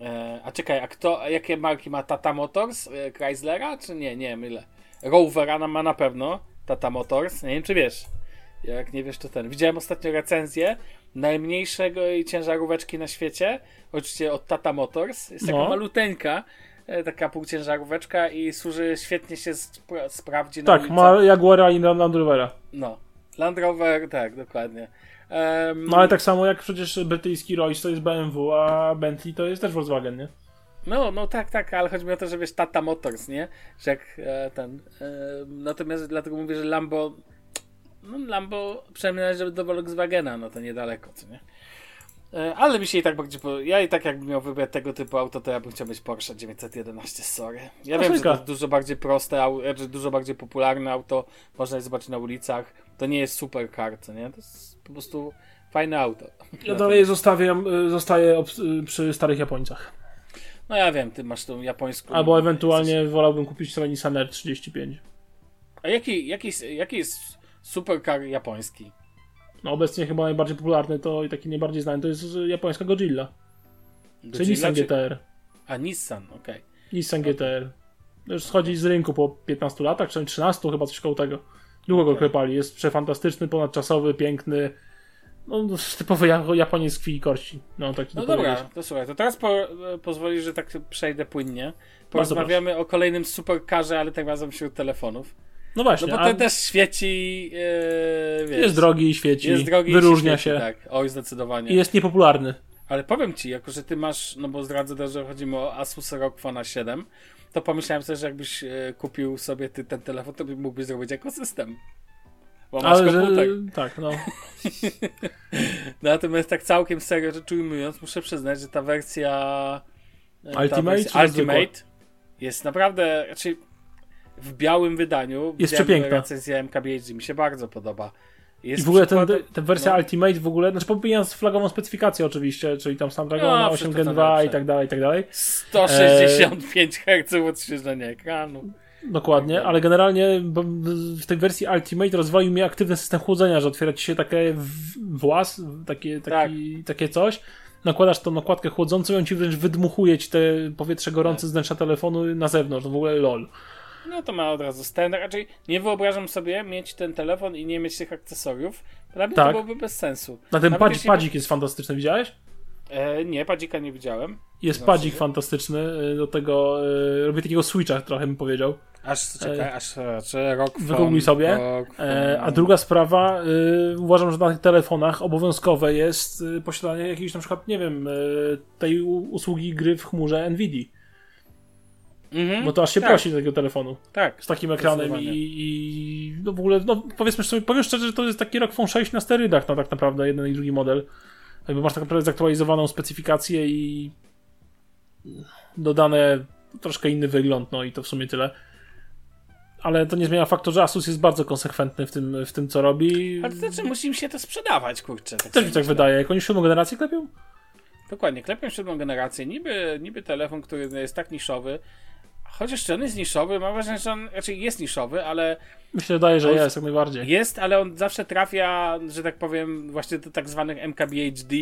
E, a czekaj, a kto, jakie marki ma Tata Motors? E, Chryslera? Czy nie? Nie, mylę. Rovera ma na pewno Tata Motors. Nie wiem, czy wiesz. Jak nie wiesz, to ten. Widziałem ostatnio recenzję najmniejszego ciężaróweczki na świecie. Oczywiście od Tata Motors. Jest taka
No.
maluteńka. e, Taka półciężaróweczka i służy, świetnie się spra- sprawdzi na
Tak,
ulicach.
ma Jaguara i Land Rovera.
No. Land Rover, tak, dokładnie. Em,
No ale tak samo jak przecież brytyjski Rolls to jest BMW, a Bentley to jest też Volkswagen, nie?
No, no tak, tak, ale chodzi mi o to, że wiesz, Tata Motors, nie? Że jak e, ten. E, natomiast dlatego mówię, że Lambo. No, Lambo przynajmniej należy do Volkswagena, no to niedaleko, co nie? E, ale mi się i tak bardziej. Ja i tak jakbym miał wybrać tego typu auto, to ja bym chciał mieć Porsche 911, sorry. Ja wiem, że to jest dużo bardziej proste, au- znaczy dużo bardziej popularne auto, można je zobaczyć na ulicach. To nie jest supercar, co nie? To jest po prostu fajne auto.
Ja dalej zostawiam, y, zostaję y, przy starych Japońcach.
No ja wiem, ty masz tą japońską.
Albo ewentualnie wolałbym kupić sobie Nissan R35.
A jaki, jaki, jaki jest supercar japoński?
No obecnie chyba najbardziej popularny to i taki najbardziej znany to jest japońska Godzilla. Czyli
Godzilla
Nissan
czy-
GTR.
A Nissan, okej.
Nissan GTR. Już schodzi z rynku po 15 latach, czy 13 chyba coś koło tego. Długo go klepali. Jest przefantastyczny, ponadczasowy, piękny. No, typowy Japoniec krwi i kości. No, tak
no dobra, to słuchaj, to teraz po, pozwoli, że tak przejdę płynnie. Porozmawiamy o kolejnym superkarze, ale tym razem wśród telefonów.
No właśnie.
No bo ten też świeci. Yy, wiesz,
jest drogi, świeci.
Jest drogi
wyróżnia
się,
świeci,
się. Tak, oj, zdecydowanie.
I jest niepopularny.
Ale powiem ci, jako że ty masz, no bo zdradzę też, że chodzi o Asus ROG Phone 7, to pomyślałem sobie, że jakbyś e, kupił sobie ty ten telefon, to mógłbyś zrobić ekosystem. Bo masz Ale, komputer.
Że, tak, no.
Natomiast tak całkiem serio rzecz ujmując, muszę przyznać, że ta wersja
Ultimate, ta wersja
Ultimate jest naprawdę, znaczy w białym wydaniu.
Jest przepiękna.
Recenzja MKBHD mi się bardzo podoba.
Jest I w ogóle ten, ta wersja no. Ultimate w ogóle, znaczy pomijając flagową specyfikację oczywiście, czyli tam Snapdragon no, 8 Gen 2 i tak dalej, i tak dalej.
165 e... Hz odświeżenia ekranu.
Dokładnie, ale generalnie w tej wersji Ultimate rozwoił mi aktywny system chłodzenia, że otwiera ci się takie włas, takie, taki, tak. takie coś, nakładasz tą nakładkę chłodzącą i on ci wręcz wydmuchuje ci te powietrze gorące tak. z wnętrza telefonu na zewnątrz, w ogóle lol.
No to ma od razu stand. Raczej nie wyobrażam sobie mieć ten telefon i nie mieć tych akcesoriów. Dla mnie tak. to byłoby bez sensu.
Na ten padzik, padzik jest fantastyczny, widziałeś?
E, nie, padzika nie widziałem.
Jest znaczy, padzik fantastyczny, e, do tego e, robię takiego switcha trochę bym powiedział.
Aż, czekaj, e, aż, czy rok
Wygoogluj sobie. E, a druga sprawa, e, uważam, że na tych telefonach obowiązkowe jest posiadanie jakiejś na przykład, nie wiem, tej usługi gry w chmurze NVIDIA. Mhm, Bo to aż się tak. prosi do tego telefonu.
Tak.
Z takim ekranem i, i no w ogóle, no powiedzmy sobie, powiem szczerze, że to jest taki Phone 6 na sterydach, no tak naprawdę, jeden i drugi model. Jakby masz tak naprawdę zaktualizowaną specyfikację i dodane troszkę inny wygląd, no i to w sumie tyle. Ale to nie zmienia faktu, że Asus jest bardzo konsekwentny w tym, w tym co robi.
Ale to znaczy, musi im się to sprzedawać, kurczę.
Tak Też mi tak wydaje. Jak oni siódmą generację klepią?
Dokładnie, klepią siódmą generację. Niby, niby telefon, który jest tak niszowy, Chociaż czy on jest niszowy, mam wrażenie, że on raczej jest niszowy, ale.
Myślę, daje, że jest, jak najbardziej.
Jest, ale on zawsze trafia, że tak powiem, właśnie do tak zwanych MKBHD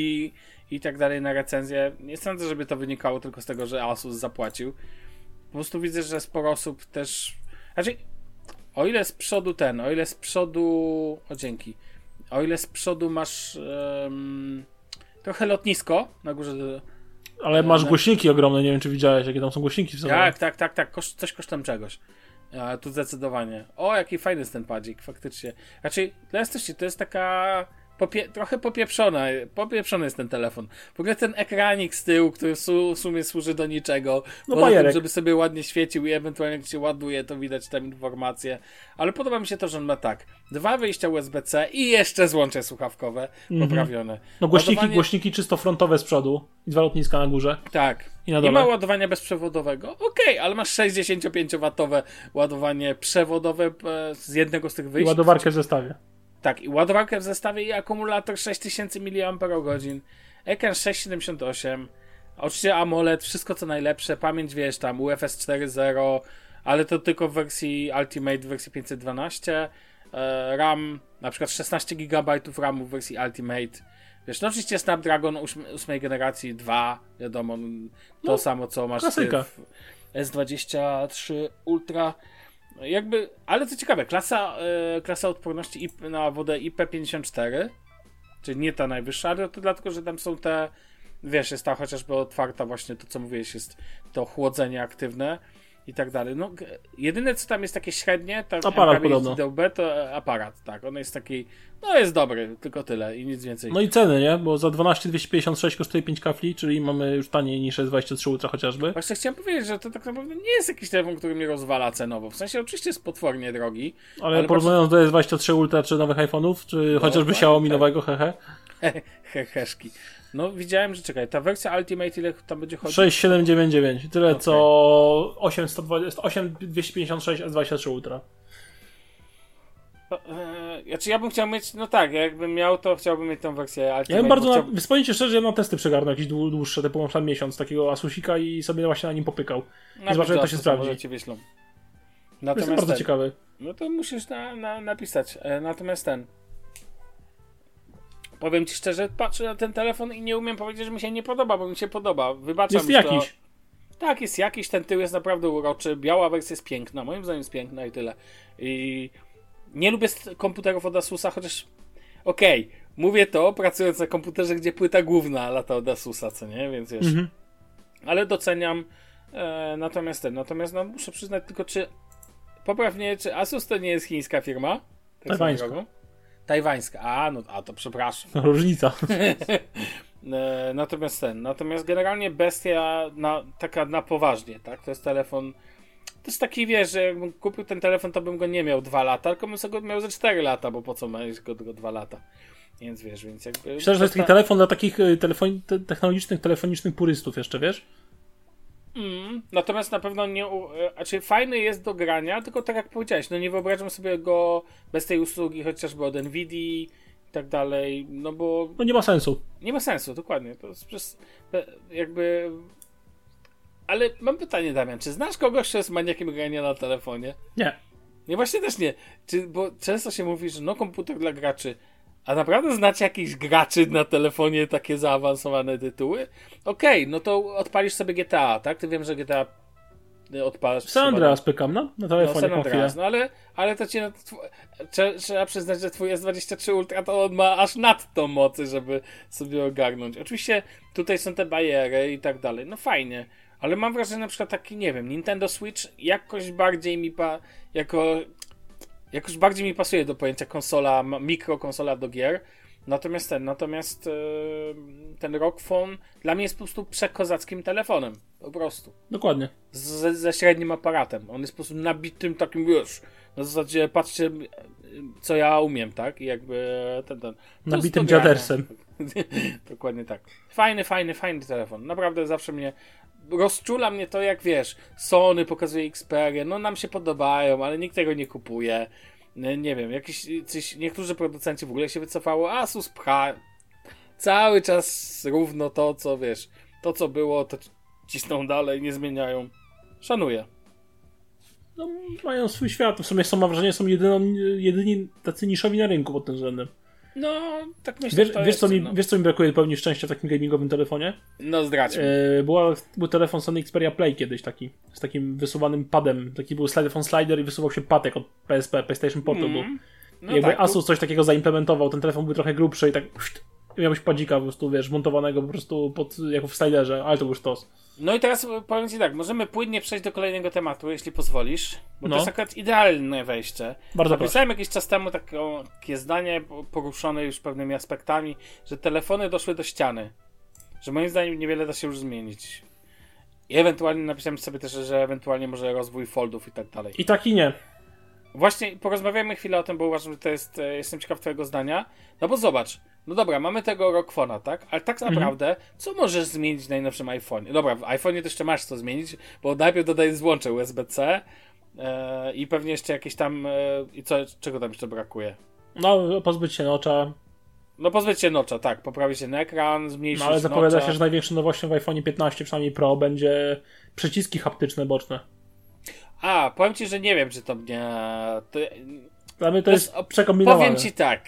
i tak dalej na recenzję. Nie sądzę, żeby to wynikało tylko z tego, że Asus zapłacił. Po prostu widzę, że sporo osób też. Znaczy, o ile z przodu ten, o ile z przodu. O dzięki. O ile z przodu masz um, trochę lotnisko na górze
ale masz głośniki ogromne, nie wiem czy widziałeś, jakie tam są głośniki w.
Tak, tak, tak, tak, Koszt, coś kosztem czegoś. A, tu zdecydowanie. O, jaki fajny jest ten padzik, faktycznie. Raczej, dla jasności, to jest taka popie trochę popieprzona, popieprzony jest ten telefon. W ogóle ten ekranik z tyłu, który w sumie służy do niczego, no poza tym, żeby sobie ładnie świecił i ewentualnie jak się ładuje, to widać tam informacje. Ale podoba mi się to, że on ma tak, dwa wyjścia USB-C i jeszcze złącze słuchawkowe mm -hmm. poprawione.
No głośniki, ładowanie... głośniki czysto frontowe z przodu i dwa lotniska na górze.
Tak. I na dole. Nie ma ładowania bezprzewodowego. Okej, okay, ale masz 65-watowe ładowanie przewodowe e, z jednego z tych wyjść. I
ładowarkę w zestawie.
Tak, i ładowarkę w zestawie i akumulator 6000 mAh, ekran 678, oczywiście AMOLED, wszystko co najlepsze, pamięć wiesz tam UFS 4.0, ale to tylko w wersji Ultimate, w wersji 512, e, RAM na przykład 16 GB RAMu w wersji Ultimate, wiesz, no oczywiście Snapdragon 8, 8 generacji 2, wiadomo, to no, samo co masz w S23 Ultra, jakby, ale co ciekawe, klasa, e, klasa odporności IP, na wodę IP54, czyli nie ta najwyższa, ale to dlatego, że tam są te, wiesz, jest ta chociażby otwarta właśnie to, co mówiłeś, jest to chłodzenie aktywne i tak dalej. No, jedyne co tam jest takie średnie, to
aparat podobno.
DB, to aparat, tak. On jest taki, no jest dobry, tylko tyle i nic więcej.
No i ceny, nie? Bo za 12256 kosztuje 5 kafli, czyli mamy już taniej niż S23 Ultra chociażby.
Właśnie chciałem powiedzieć, że to tak naprawdę nie jest jakiś telefon, który mnie rozwala cenowo. W sensie oczywiście jest potwornie drogi.
Ale, ale porównując do S23 Ultra czy nowych iPhone'ów, czy no, chociażby tak, Xiaomi tak. nowego, hehe.
Heheszki. No widziałem, że czekaj, ta wersja Ultimate ile tam będzie chodzić?
6799, tyle okay. co 8120, 8256 S23 Ultra.
E, znaczy ja bym chciał mieć, no tak, jakbym miał, to chciałbym mieć tą wersję Ultimate.
Ja bym bardzo, chciał... na, szczerze, ja na testy przegarnął jakieś dłuższe, typu na miesiąc takiego Asusika i sobie właśnie na nim popykał. I zobaczę, jak to się sprawdzi.
Ci wyślą.
Natomiast Jestem bardzo ten, ciekawy.
No to musisz na, na, napisać. E, natomiast ten, Powiem ci szczerze, patrzę na ten telefon i nie umiem powiedzieć, że mi się nie podoba, bo mi się podoba. Wybaczam
Jest jakiś.
Tak, jest jakiś, ten tył jest naprawdę uroczy, biała wersja jest piękna, moim zdaniem jest piękna i tyle. I nie lubię komputerów od Asusa, chociaż okej, mówię to pracując na komputerze, gdzie płyta główna lata od Asusa, co nie, więc wiesz.
Mhm.
Ale doceniam e, natomiast ten, natomiast no, muszę przyznać tylko, czy poprawnie, czy Asus to nie jest chińska firma? Tak swoją
Tajwańska.
a no, a to przepraszam.
Różnica.
E, natomiast ten, natomiast generalnie bestia na, taka na poważnie, tak? To jest telefon. To jest taki, wiesz, że jakbym kupił ten telefon, to bym go nie miał dwa lata, tylko bym sobie go miał ze 4 lata, bo po co mieć go tylko dwa lata. Więc wiesz, więc jakby.
Myślę, że to jest taki telefon dla takich y, telefon, te, technologicznych, telefonicznych purystów jeszcze, wiesz?
Mm, natomiast na pewno nie. e, Znaczy, fajny jest do grania, tylko tak jak powiedziałeś, no nie wyobrażam sobie go bez tej usługi, chociażby od Nvidia i tak dalej, no bo
No nie ma sensu.
Nie ma sensu, dokładnie. To jest przez, jakby. Ale mam pytanie, Damian, czy znasz kogoś, kto jest maniakiem grania na telefonie?
Nie.
Nie, właśnie też nie. Czy, bo często się mówi, że no komputer dla graczy. A naprawdę znacie jakichś graczy na telefonie takie zaawansowane tytuły? Okej, no to odpalisz sobie GTA, tak? Ty wiem, że GTA odpalasz.
San Andreas pykam, no? Na
No,
telefonie chwilę.
Andreas, no ale, ale to ci na, tw- trze- trzeba przyznać, że twój S23 Ultra to on ma aż nadto mocy, żeby sobie ogarnąć. Oczywiście tutaj są te bariery i tak dalej, no fajnie, ale mam wrażenie, że na przykład taki, nie wiem, Nintendo Switch jakoś bardziej mi pa, jako, jakoś bardziej mi pasuje do pojęcia konsola, mikrokonsola do gier, natomiast ten, natomiast e, ten Phone dla mnie jest po prostu przekozackim telefonem, po prostu
Dokładnie.
z, ze średnim aparatem. On jest po prostu nabitym takim, wiesz, na zasadzie patrzcie, co ja umiem, tak? I jakby ten, ten. To
Nabitym dziadersem.
Dokładnie tak. Fajny, fajny, fajny telefon. Naprawdę zawsze mnie rozczula mnie to, jak wiesz, Sony pokazuje Xperia, no nam się podobają, ale nikt tego nie kupuje. Nie, wiem, jakiś, coś, niektórzy producenci w ogóle się wycofało, Asus pcha cały czas równo to, co wiesz, to co było, to cisną dalej, nie zmieniają. Szanuję.
No, mają swój świat. W sumie są, mam wrażenie, są jedyną, jedyni tacy niszowi na rynku pod tym względem.
No, tak myślę,
Wiesz, wiesz,
jest,
co mi,
no.
wiesz, co mi brakuje pewnie szczęścia w takim gamingowym telefonie?
No zdradź.
E, była, był telefon Sony Xperia Play kiedyś taki, z takim wysuwanym padem. Taki był telefon slider i wysuwał się patek od PSP, PlayStation Portable.
No
Jakby
tak,
Asus coś takiego zaimplementował, ten telefon był trochę grubszy i tak pszt, miałbyś padzika po prostu, wiesz, montowanego po prostu pod, jako w sliderze, ale to był sztos.
No i teraz powiem Ci tak, możemy płynnie przejść do kolejnego tematu, jeśli pozwolisz, bo
No.
to jest akurat idealne wejście.
Bardzo proszę.
Napisałem jakiś czas temu takie, takie zdanie poruszone już pewnymi aspektami, że telefony doszły do ściany. Że moim zdaniem niewiele da się już zmienić. I ewentualnie napisałem sobie też, że ewentualnie może rozwój foldów i tak dalej.
I tak i nie.
Właśnie porozmawiamy chwilę o tym, bo uważam, że to jest. e, Jestem ciekaw Twojego zdania. No bo zobacz, no dobra, mamy tego Rockfona, tak? Ale tak
Mhm.
naprawdę, co możesz zmienić w najnowszym iPhone'ie? Dobra, w iPhone'ie to jeszcze masz co zmienić, bo najpierw dodaję złącze USB-C e, i pewnie jeszcze jakieś tam. E, I co, czego tam jeszcze brakuje?
No, pozbyć się nocza,
No pozbyć się nocza, tak, poprawi się ekran, zmniejszyć
no ale zapowiada
nocza.
się, że największą nowością w iPhone 15, przynajmniej Pro, będzie przyciski haptyczne boczne.
A, powiem Ci, że nie wiem, czy to mnie. To,
Dla mnie to
To
jest przekombinowane.
Powiem ci tak.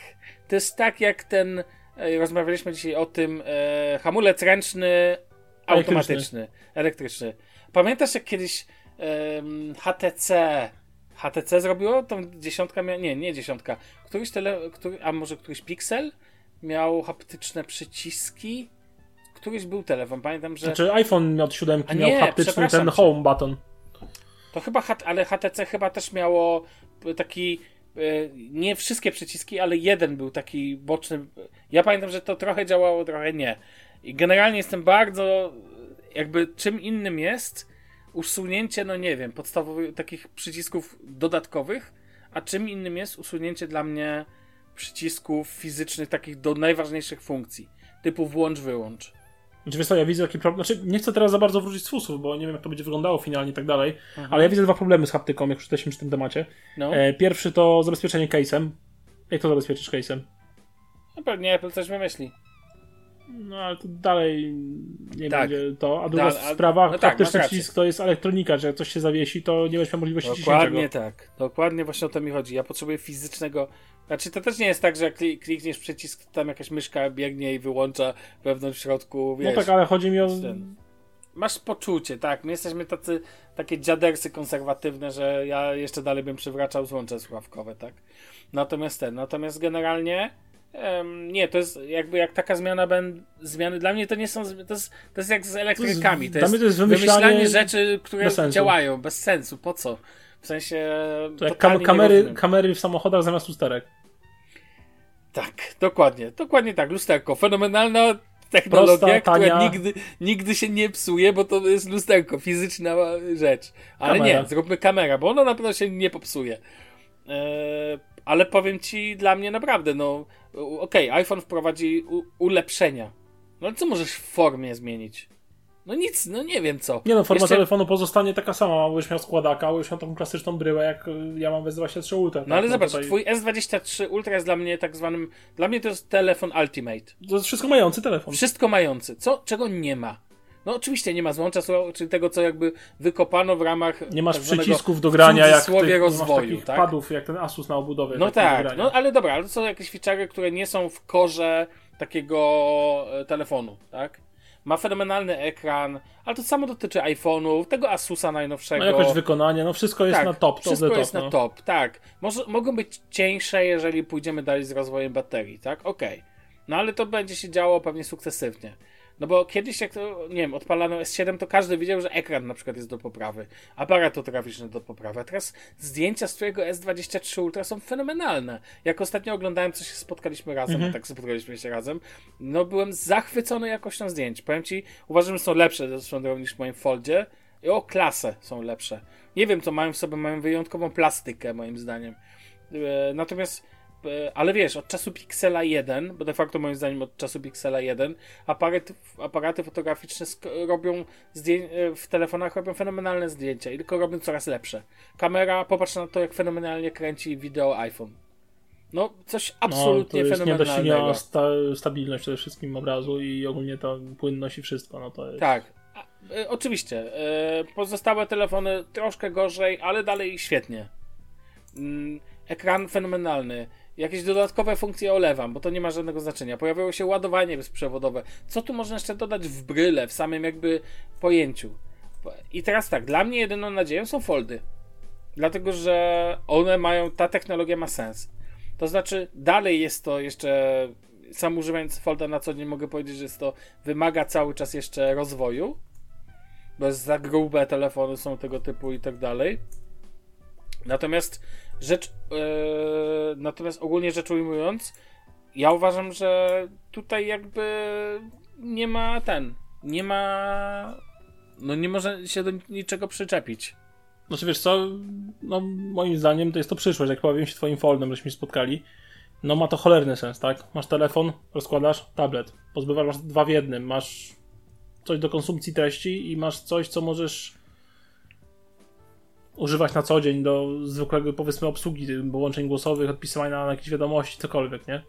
To jest tak jak ten. E, rozmawialiśmy dzisiaj o tym e, hamulec ręczny automatyczny, elektryczny. Pamiętasz jak kiedyś em, HTC HTC zrobiło tą dziesiątka mia- nie, nie dziesiątka. Któryś tele, który, a może któryś Pixel miał haptyczne przyciski? Któryś był telefon, pamiętam, że
Znaczy iPhone od 7
A
miał haptyczny ten home button.
To chyba, ale HTC chyba też miało taki, e, nie wszystkie przyciski, ale jeden był taki boczny. Ja pamiętam, że to trochę działało, trochę nie. I generalnie jestem bardzo, jakby czym innym jest usunięcie, no nie wiem, podstawowych takich przycisków dodatkowych, a czym innym jest usunięcie dla mnie przycisków fizycznych takich do najważniejszych funkcji, typu włącz, wyłącz.
Znaczy, wiesz co, ja widzę taki problem. Znaczy, nie chcę teraz za bardzo wrócić z fusów, bo nie wiem, jak to będzie wyglądało finalnie i tak dalej. Ale ja widzę dwa problemy z haptyką, jak już jesteśmy przy tym temacie.
No,
E, pierwszy to zabezpieczenie case'em. Jak to zabezpieczysz case'em?
no pewnie Apple coś wymyśli.
No ale to dalej nie
Tak.
będzie to. A druga
Da- a-
sprawa,
no tak, masz rację.
przycisk to jest elektronika, że jak coś się zawiesi, to nie będziesz miał możliwości
Dokładnie tak. Dokładnie właśnie o to mi chodzi. Ja potrzebuję fizycznego. Znaczy, to też nie jest tak, że jak kli- klikniesz przycisk, to tam jakaś myszka biegnie i wyłącza wewnątrz w środku.
No
Wiesz,
tak, ale chodzi mi o
ten. masz poczucie, tak. My jesteśmy tacy, takie dziadersy konserwatywne, że ja jeszcze dalej bym przywracał złącze słuchawkowe, tak. Natomiast ten, natomiast generalnie um, nie, to jest jakby jak taka zmiana ben, zmiany dla mnie to nie są, to jest, to jest jak z elektrykami, to jest,
to jest wymyślanie,
wymyślanie rzeczy, które
bez
działają, bez sensu, po co? W sensie.
To jak kam- kamery, kamery w samochodach zamiast lusterek.
Tak, dokładnie, dokładnie tak. Lusterko, fenomenalna technologia,
Prosta,
która
tania.
nigdy, nigdy się nie psuje, bo to jest lusterko, fizyczna rzecz. Ale
Kamera.
nie, zróbmy kamerę, bo ona na pewno się nie popsuje. Eee, ale powiem ci, dla mnie naprawdę, no, okej, iPhone wprowadzi u- ulepszenia. No ale co możesz w formie zmienić? No nic, no nie wiem co.
Nie no, forma
Jeszcze-
telefonu pozostanie taka sama. Byś miał składaka, miał taką klasyczną bryłę, jak y, ja mam w S23 Ultra.
No ale
tak?
zobacz,
tutaj-
twój S23 Ultra jest dla mnie tak zwanym, dla mnie to jest telefon Ultimate.
To jest wszystko mający telefon.
Wszystko mający. Co, czego nie ma? No oczywiście nie ma złącza, czyli tego, co jakby wykopano w ramach
Nie masz
tak
przycisków do grania, jak tych,
rozwoju, tak?
padów, jak ten Asus na obudowie.
No tak, no ale dobra, ale to są jakieś feature'y, które nie są w korze takiego e, telefonu, tak? Ma fenomenalny ekran, ale to samo dotyczy iPhone'ów, tego Asusa najnowszego.
No jakość wykonania, no wszystko jest
tak,
na top, to
wszystko
top,
jest
no.
na top, tak. Może, mogą być cieńsze, jeżeli pójdziemy dalej z rozwojem baterii, tak? Okej. No ale to będzie się działo pewnie sukcesywnie. No bo kiedyś jak to, nie wiem, odpalano S7, to każdy wiedział, że ekran na przykład jest do poprawy, aparat fotograficzny do poprawy, a teraz zdjęcia z twojego S23 Ultra są fenomenalne. Jak ostatnio oglądałem, co się spotkaliśmy razem,
Mhm.
a tak spotkaliśmy się razem, no byłem zachwycony jakością zdjęć. Powiem ci, uważam, że są lepsze zresztą niż w moim Foldzie i o klasę są lepsze. Nie wiem, co mają w sobie, mają wyjątkową plastykę, moim zdaniem. E, Natomiast, ale wiesz, od czasu Pixela 1, bo de facto moim zdaniem od czasu Pixela 1, aparaty, aparaty fotograficzne robią e, w telefonach robią fenomenalne zdjęcia i tylko robią coraz lepsze. Kamera, popatrz na to, jak fenomenalnie kręci wideo iPhone. No, coś absolutnie
no, to jest
fenomenalnego.
sta, stabilność przede wszystkim obrazu i ogólnie ta płynność i wszystko, no to jest...
Tak. A, e, oczywiście. E, pozostałe telefony troszkę gorzej, ale dalej świetnie. Mm, ekran fenomenalny. Jakieś dodatkowe funkcje olewam, bo to nie ma żadnego znaczenia. Pojawiło się ładowanie bezprzewodowe. Co tu można jeszcze dodać w bryle, w samym jakby pojęciu? I teraz tak, dla mnie jedyną nadzieją są foldy. Dlatego, że one mają, ta technologia ma sens. To znaczy, dalej jest to jeszcze, sam używając folda na co dzień mogę powiedzieć, że jest to, wymaga cały czas jeszcze rozwoju, bo jest za grube telefony są tego typu i tak dalej. Natomiast rzecz, e, natomiast ogólnie rzecz ujmując, ja uważam, że tutaj jakby nie ma ten, nie ma, no nie może się do niczego przyczepić.
Znaczy wiesz co, no moim zdaniem to jest to przyszłość, jak powiem się twoim foldem, żeśmy się spotkali. No ma to cholerny sens, tak? Masz telefon, rozkładasz, tablet. Pozbywasz, masz dwa w jednym. Masz coś do konsumpcji treści i masz coś, co możesz używać na co dzień do zwykłego, powiedzmy, obsługi połączeń głosowych, odpisywania na jakieś wiadomości, cokolwiek, nie?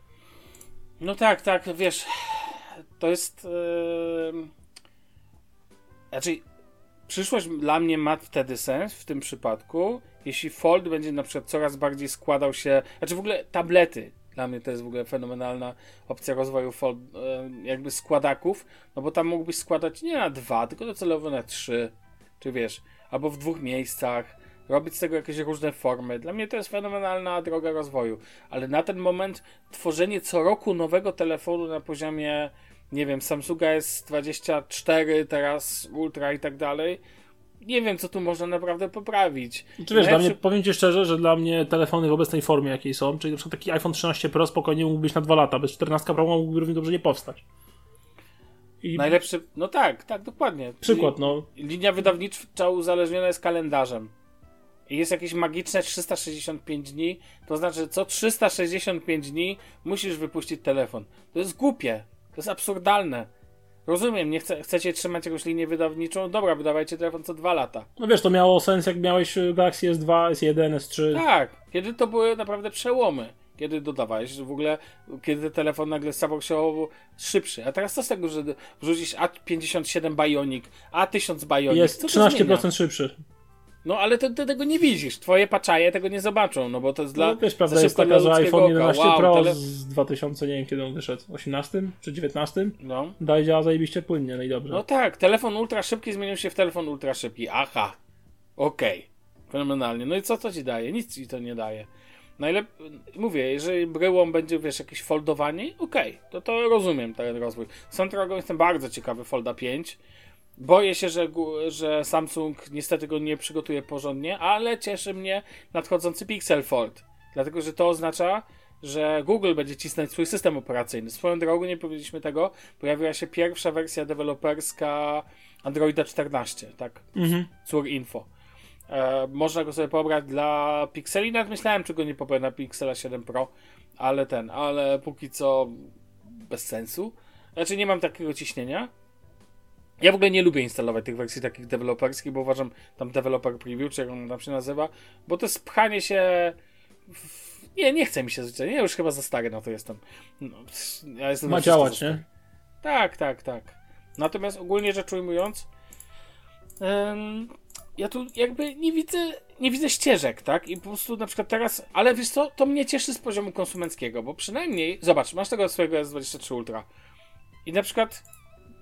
No tak, tak, wiesz, to jest. Yy... Znaczy, przyszłość dla mnie ma wtedy sens w tym przypadku, jeśli Fold będzie na przykład coraz bardziej składał się. Znaczy, w ogóle tablety. Dla mnie to jest w ogóle fenomenalna opcja rozwoju fold, jakby składaków, no bo tam mógłbyś składać nie na dwa, tylko docelowo na trzy, czy wiesz, albo w dwóch miejscach, robić z tego jakieś różne formy. Dla mnie to jest fenomenalna droga rozwoju, ale na ten moment tworzenie co roku nowego telefonu na poziomie, nie wiem, Samsunga S24, teraz Ultra i tak dalej, nie wiem, co tu można naprawdę poprawić.
Czy wiesz, dla mnie, powiem ci szczerze, że dla mnie telefony w obecnej formie, jakiej są, czyli na przykład taki iPhone 13 Pro spokojnie mógł być na dwa lata, bez 14 Pro mógłby równie dobrze nie powstać. I
Najlepszy, no tak, tak, dokładnie.
przykład, no.
Linia wydawnicza uzależniona jest kalendarzem. I jest jakieś magiczne 365 dni, to znaczy, co 365 dni musisz wypuścić telefon. To jest głupie, to jest absurdalne. Rozumiem, nie chce, chcecie trzymać jakąś linię wydawniczą, dobra, wydawajcie telefon co dwa lata.
No wiesz, to miało sens jak miałeś y, Galaxy S2, S1, S3.
Tak, kiedy to były naprawdę przełomy. Kiedy dodawałeś, że w ogóle, kiedy telefon nagle stawał się szybszy. A teraz co z tego, że wrzucisz A57 Bionic, A1000 Bionic,
Jest
co to zmienia?
13% szybszy.
No ale to, ty tego nie widzisz. Twoje paczaje tego nie zobaczą, no bo to jest dla.
No też prawda jest taka, że iPhone
oka.
11
Wow,
Pro
tele-
z 2000, nie wiem kiedy on wyszedł, 18 czy 19?
No.
Dalej działa zajebiście płynnie, no i dobrze.
no tak, telefon ultra szybki zmienił się w telefon ultra szybki. Aha. Okej. Fenomenalnie. No i co to ci daje? Nic ci to nie daje. Najlepiej, mówię, jeżeli bryłą będzie, wiesz, jakieś foldowanie, okej, to to rozumiem ten rozwój. Są drogą jestem bardzo ciekawy Folda 5. Boję się, że, że Samsung niestety go nie przygotuje porządnie, ale cieszy mnie nadchodzący Pixel Fold. Dlatego, że to oznacza, że Google będzie cisnąć swój system operacyjny. Swoją drogą, nie powiedzieliśmy tego, pojawiła się pierwsza wersja deweloperska Androida 14, tak?
Mhm.
Cur Info. E, można go sobie pobrać dla Pixeli, nawet myślałem, czy go nie pobrać na Pixela 7 Pro, ale ten, ale póki co bez sensu. Znaczy nie mam takiego ciśnienia. Ja w ogóle nie lubię instalować tych wersji takich deweloperskich, bo uważam tam developer preview, czy jak on tam się nazywa, bo to jest pchanie się w... Nie, nie chce mi się zwyczajnie. Ja już chyba za stary na to jestem. No, ja jestem
Ma działać, nie?
Tak, tak, tak. Natomiast ogólnie rzecz ujmując, em, ja tu jakby nie widzę, nie widzę ścieżek, tak? I po prostu na przykład teraz, ale wiesz co, to mnie cieszy z poziomu konsumenckiego, bo przynajmniej, zobacz, masz tego swojego S23 Ultra i na przykład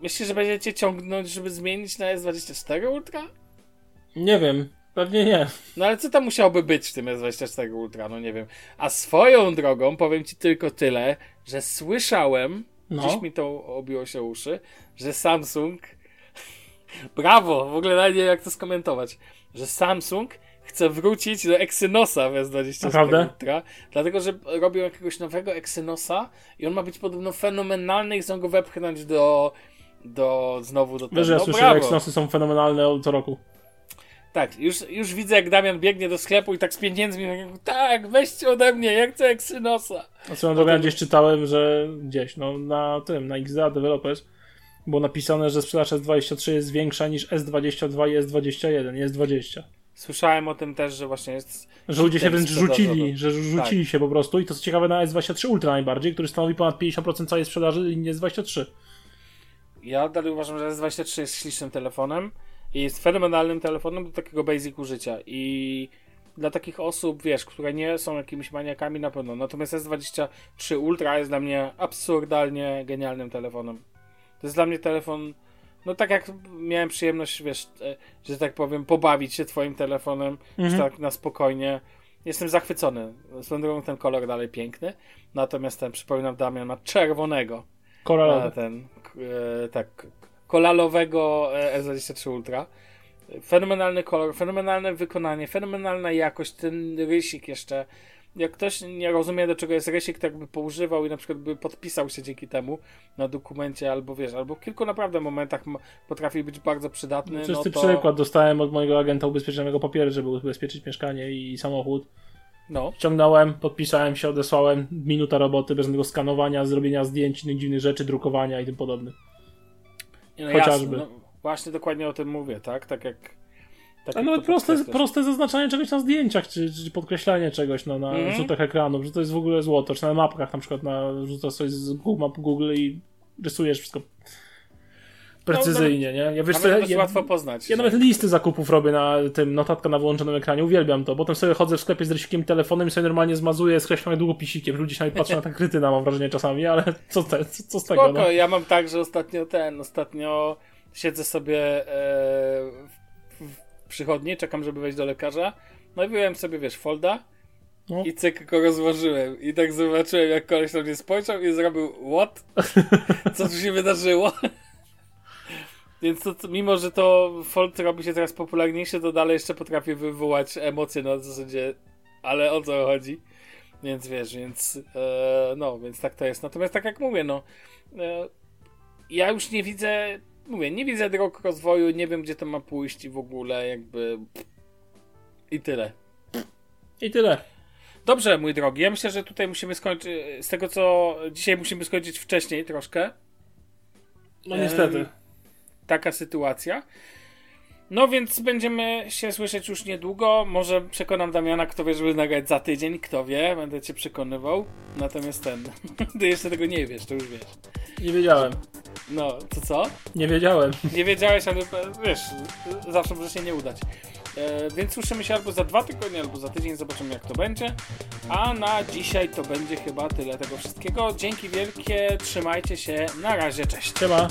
myślisz, że będziecie ciągnąć, żeby zmienić na S24 Ultra?
Nie wiem, pewnie nie.
No ale co tam musiałoby być w tym S24 Ultra? No nie wiem. A swoją drogą powiem ci tylko tyle, że słyszałem,
No.
gdzieś mi to obiło się uszy, że Samsung brawo, w ogóle nawet nie wiem jak to skomentować, że Samsung chce wrócić do Exynosa w S24
Naprawdę?
Ultra, dlatego, że robią jakiegoś nowego Exynosa i on ma być podobno fenomenalny i chcą go wepchnąć do do znowu do
Wiesz, że ja
no,
słyszę, że. Exynosy są fenomenalne co roku.
Tak, już, już widzę, jak Damian biegnie do sklepu i tak z pieniędzmi. Tak, weźcie ode mnie, ja chcę Exynosa.
A swoją drogą ja gdzieś czytałem, że gdzieś, no na tym, na XDA Developers było napisane, że sprzedaż S23 jest większa niż S22 i S21, nie S20.
Słyszałem o tym też, że właśnie jest.
Że ludzie się wręcz rzucili, że rzucili się po prostu i to co ciekawe na S23 Ultra najbardziej, który stanowi ponad 50% całej sprzedaży linii S23.
Ja dalej uważam, że S23 jest ślicznym telefonem i jest fenomenalnym telefonem do takiego basicu życia. I dla takich osób, wiesz, które nie są jakimiś maniakami na pewno. Natomiast S23 Ultra jest dla mnie absurdalnie genialnym telefonem. To jest dla mnie telefon. No tak jak miałem przyjemność, wiesz, e, że tak powiem, pobawić się twoim telefonem,
Mhm.
tak na spokojnie. Jestem zachwycony. Swoją drogą ten kolor dalej piękny. Natomiast ten, przypominam, Damian ma czerwonego.
Koralowy.
ten, e, tak, kolalowego e, S23 Ultra. Fenomenalny kolor, fenomenalne wykonanie, fenomenalna jakość, ten rysik jeszcze. Jak ktoś nie rozumie, do czego jest rysik, tak by poużywał i na przykład by podpisał się dzięki temu na dokumencie, albo wiesz, albo w kilku naprawdę momentach potrafi być bardzo przydatny.
Czysty
no to,
przykład, dostałem od mojego agenta ubezpieczonego papiery, żeby ubezpieczyć mieszkanie i samochód.
No,
Ściągnąłem, podpisałem się, odesłałem, minuta roboty, bez żadnego skanowania, zrobienia zdjęć, innych dziwnych rzeczy, drukowania i tym podobnych.
no
Chociażby.
Jasne, no, właśnie dokładnie o tym mówię, tak? Tak jak. Tak
A
jak
nawet
to
proste, proste zaznaczanie czegoś na zdjęciach, czy, czy podkreślanie czegoś no, na
Mhm.
rzutach ekranów, że to jest w ogóle złoto, czy na mapkach na przykład, na, rzucasz coś z Map Google i rysujesz wszystko precyzyjnie, nie? Ja wiesz
Nawet
ja,
łatwo poznać.
ja nawet listy zakupów robię na tym, notatka na wyłączonym ekranie, uwielbiam to. Potem sobie chodzę w sklepie z rysikiem telefonem i sobie normalnie zmazuję skreślam długopisikiem. Ludzie się na mnie patrzą na tak krytyna, mam wrażenie czasami, ale co, te, co, co z tego,
Spoko,
no?
ja mam tak, że ostatnio ten, ostatnio siedzę sobie e, w przychodni, czekam, żeby wejść do lekarza. No i wyjąłem sobie, wiesz, folda
No.
i cyk go rozłożyłem. I tak zobaczyłem, jak koleś na mnie spojrzał i zrobił, what? Co tu się wydarzyło? Więc to, mimo, że to fold robi się teraz popularniejszy, to dalej jeszcze potrafi wywołać emocje na zasadzie, ale o co chodzi? Więc wiesz, więc e, no, więc tak to jest. Natomiast tak jak mówię, no e, ja już nie widzę, mówię, nie widzę dróg rozwoju, nie wiem gdzie to ma pójść i w ogóle jakby i tyle.
I tyle.
Dobrze, mój drogi, ja myślę, że tutaj musimy skończyć, z tego co dzisiaj musimy skończyć wcześniej troszkę.
No niestety.
taka sytuacja. No więc będziemy się słyszeć już niedługo. Może przekonam Damiana, kto wie, żeby nagrać za tydzień, kto wie, będę cię przekonywał. Natomiast ten, ty jeszcze tego nie wiesz, to już wiesz.
Nie wiedziałem.
No, to co?
Nie wiedziałem.
Nie wiedziałeś, ale wiesz, zawsze może się nie udać. E, więc słyszymy się albo za dwa tygodnie, albo za tydzień, zobaczymy jak to będzie. A na dzisiaj to będzie chyba tyle tego wszystkiego. Dzięki wielkie, trzymajcie się, na razie, cześć.
Siema.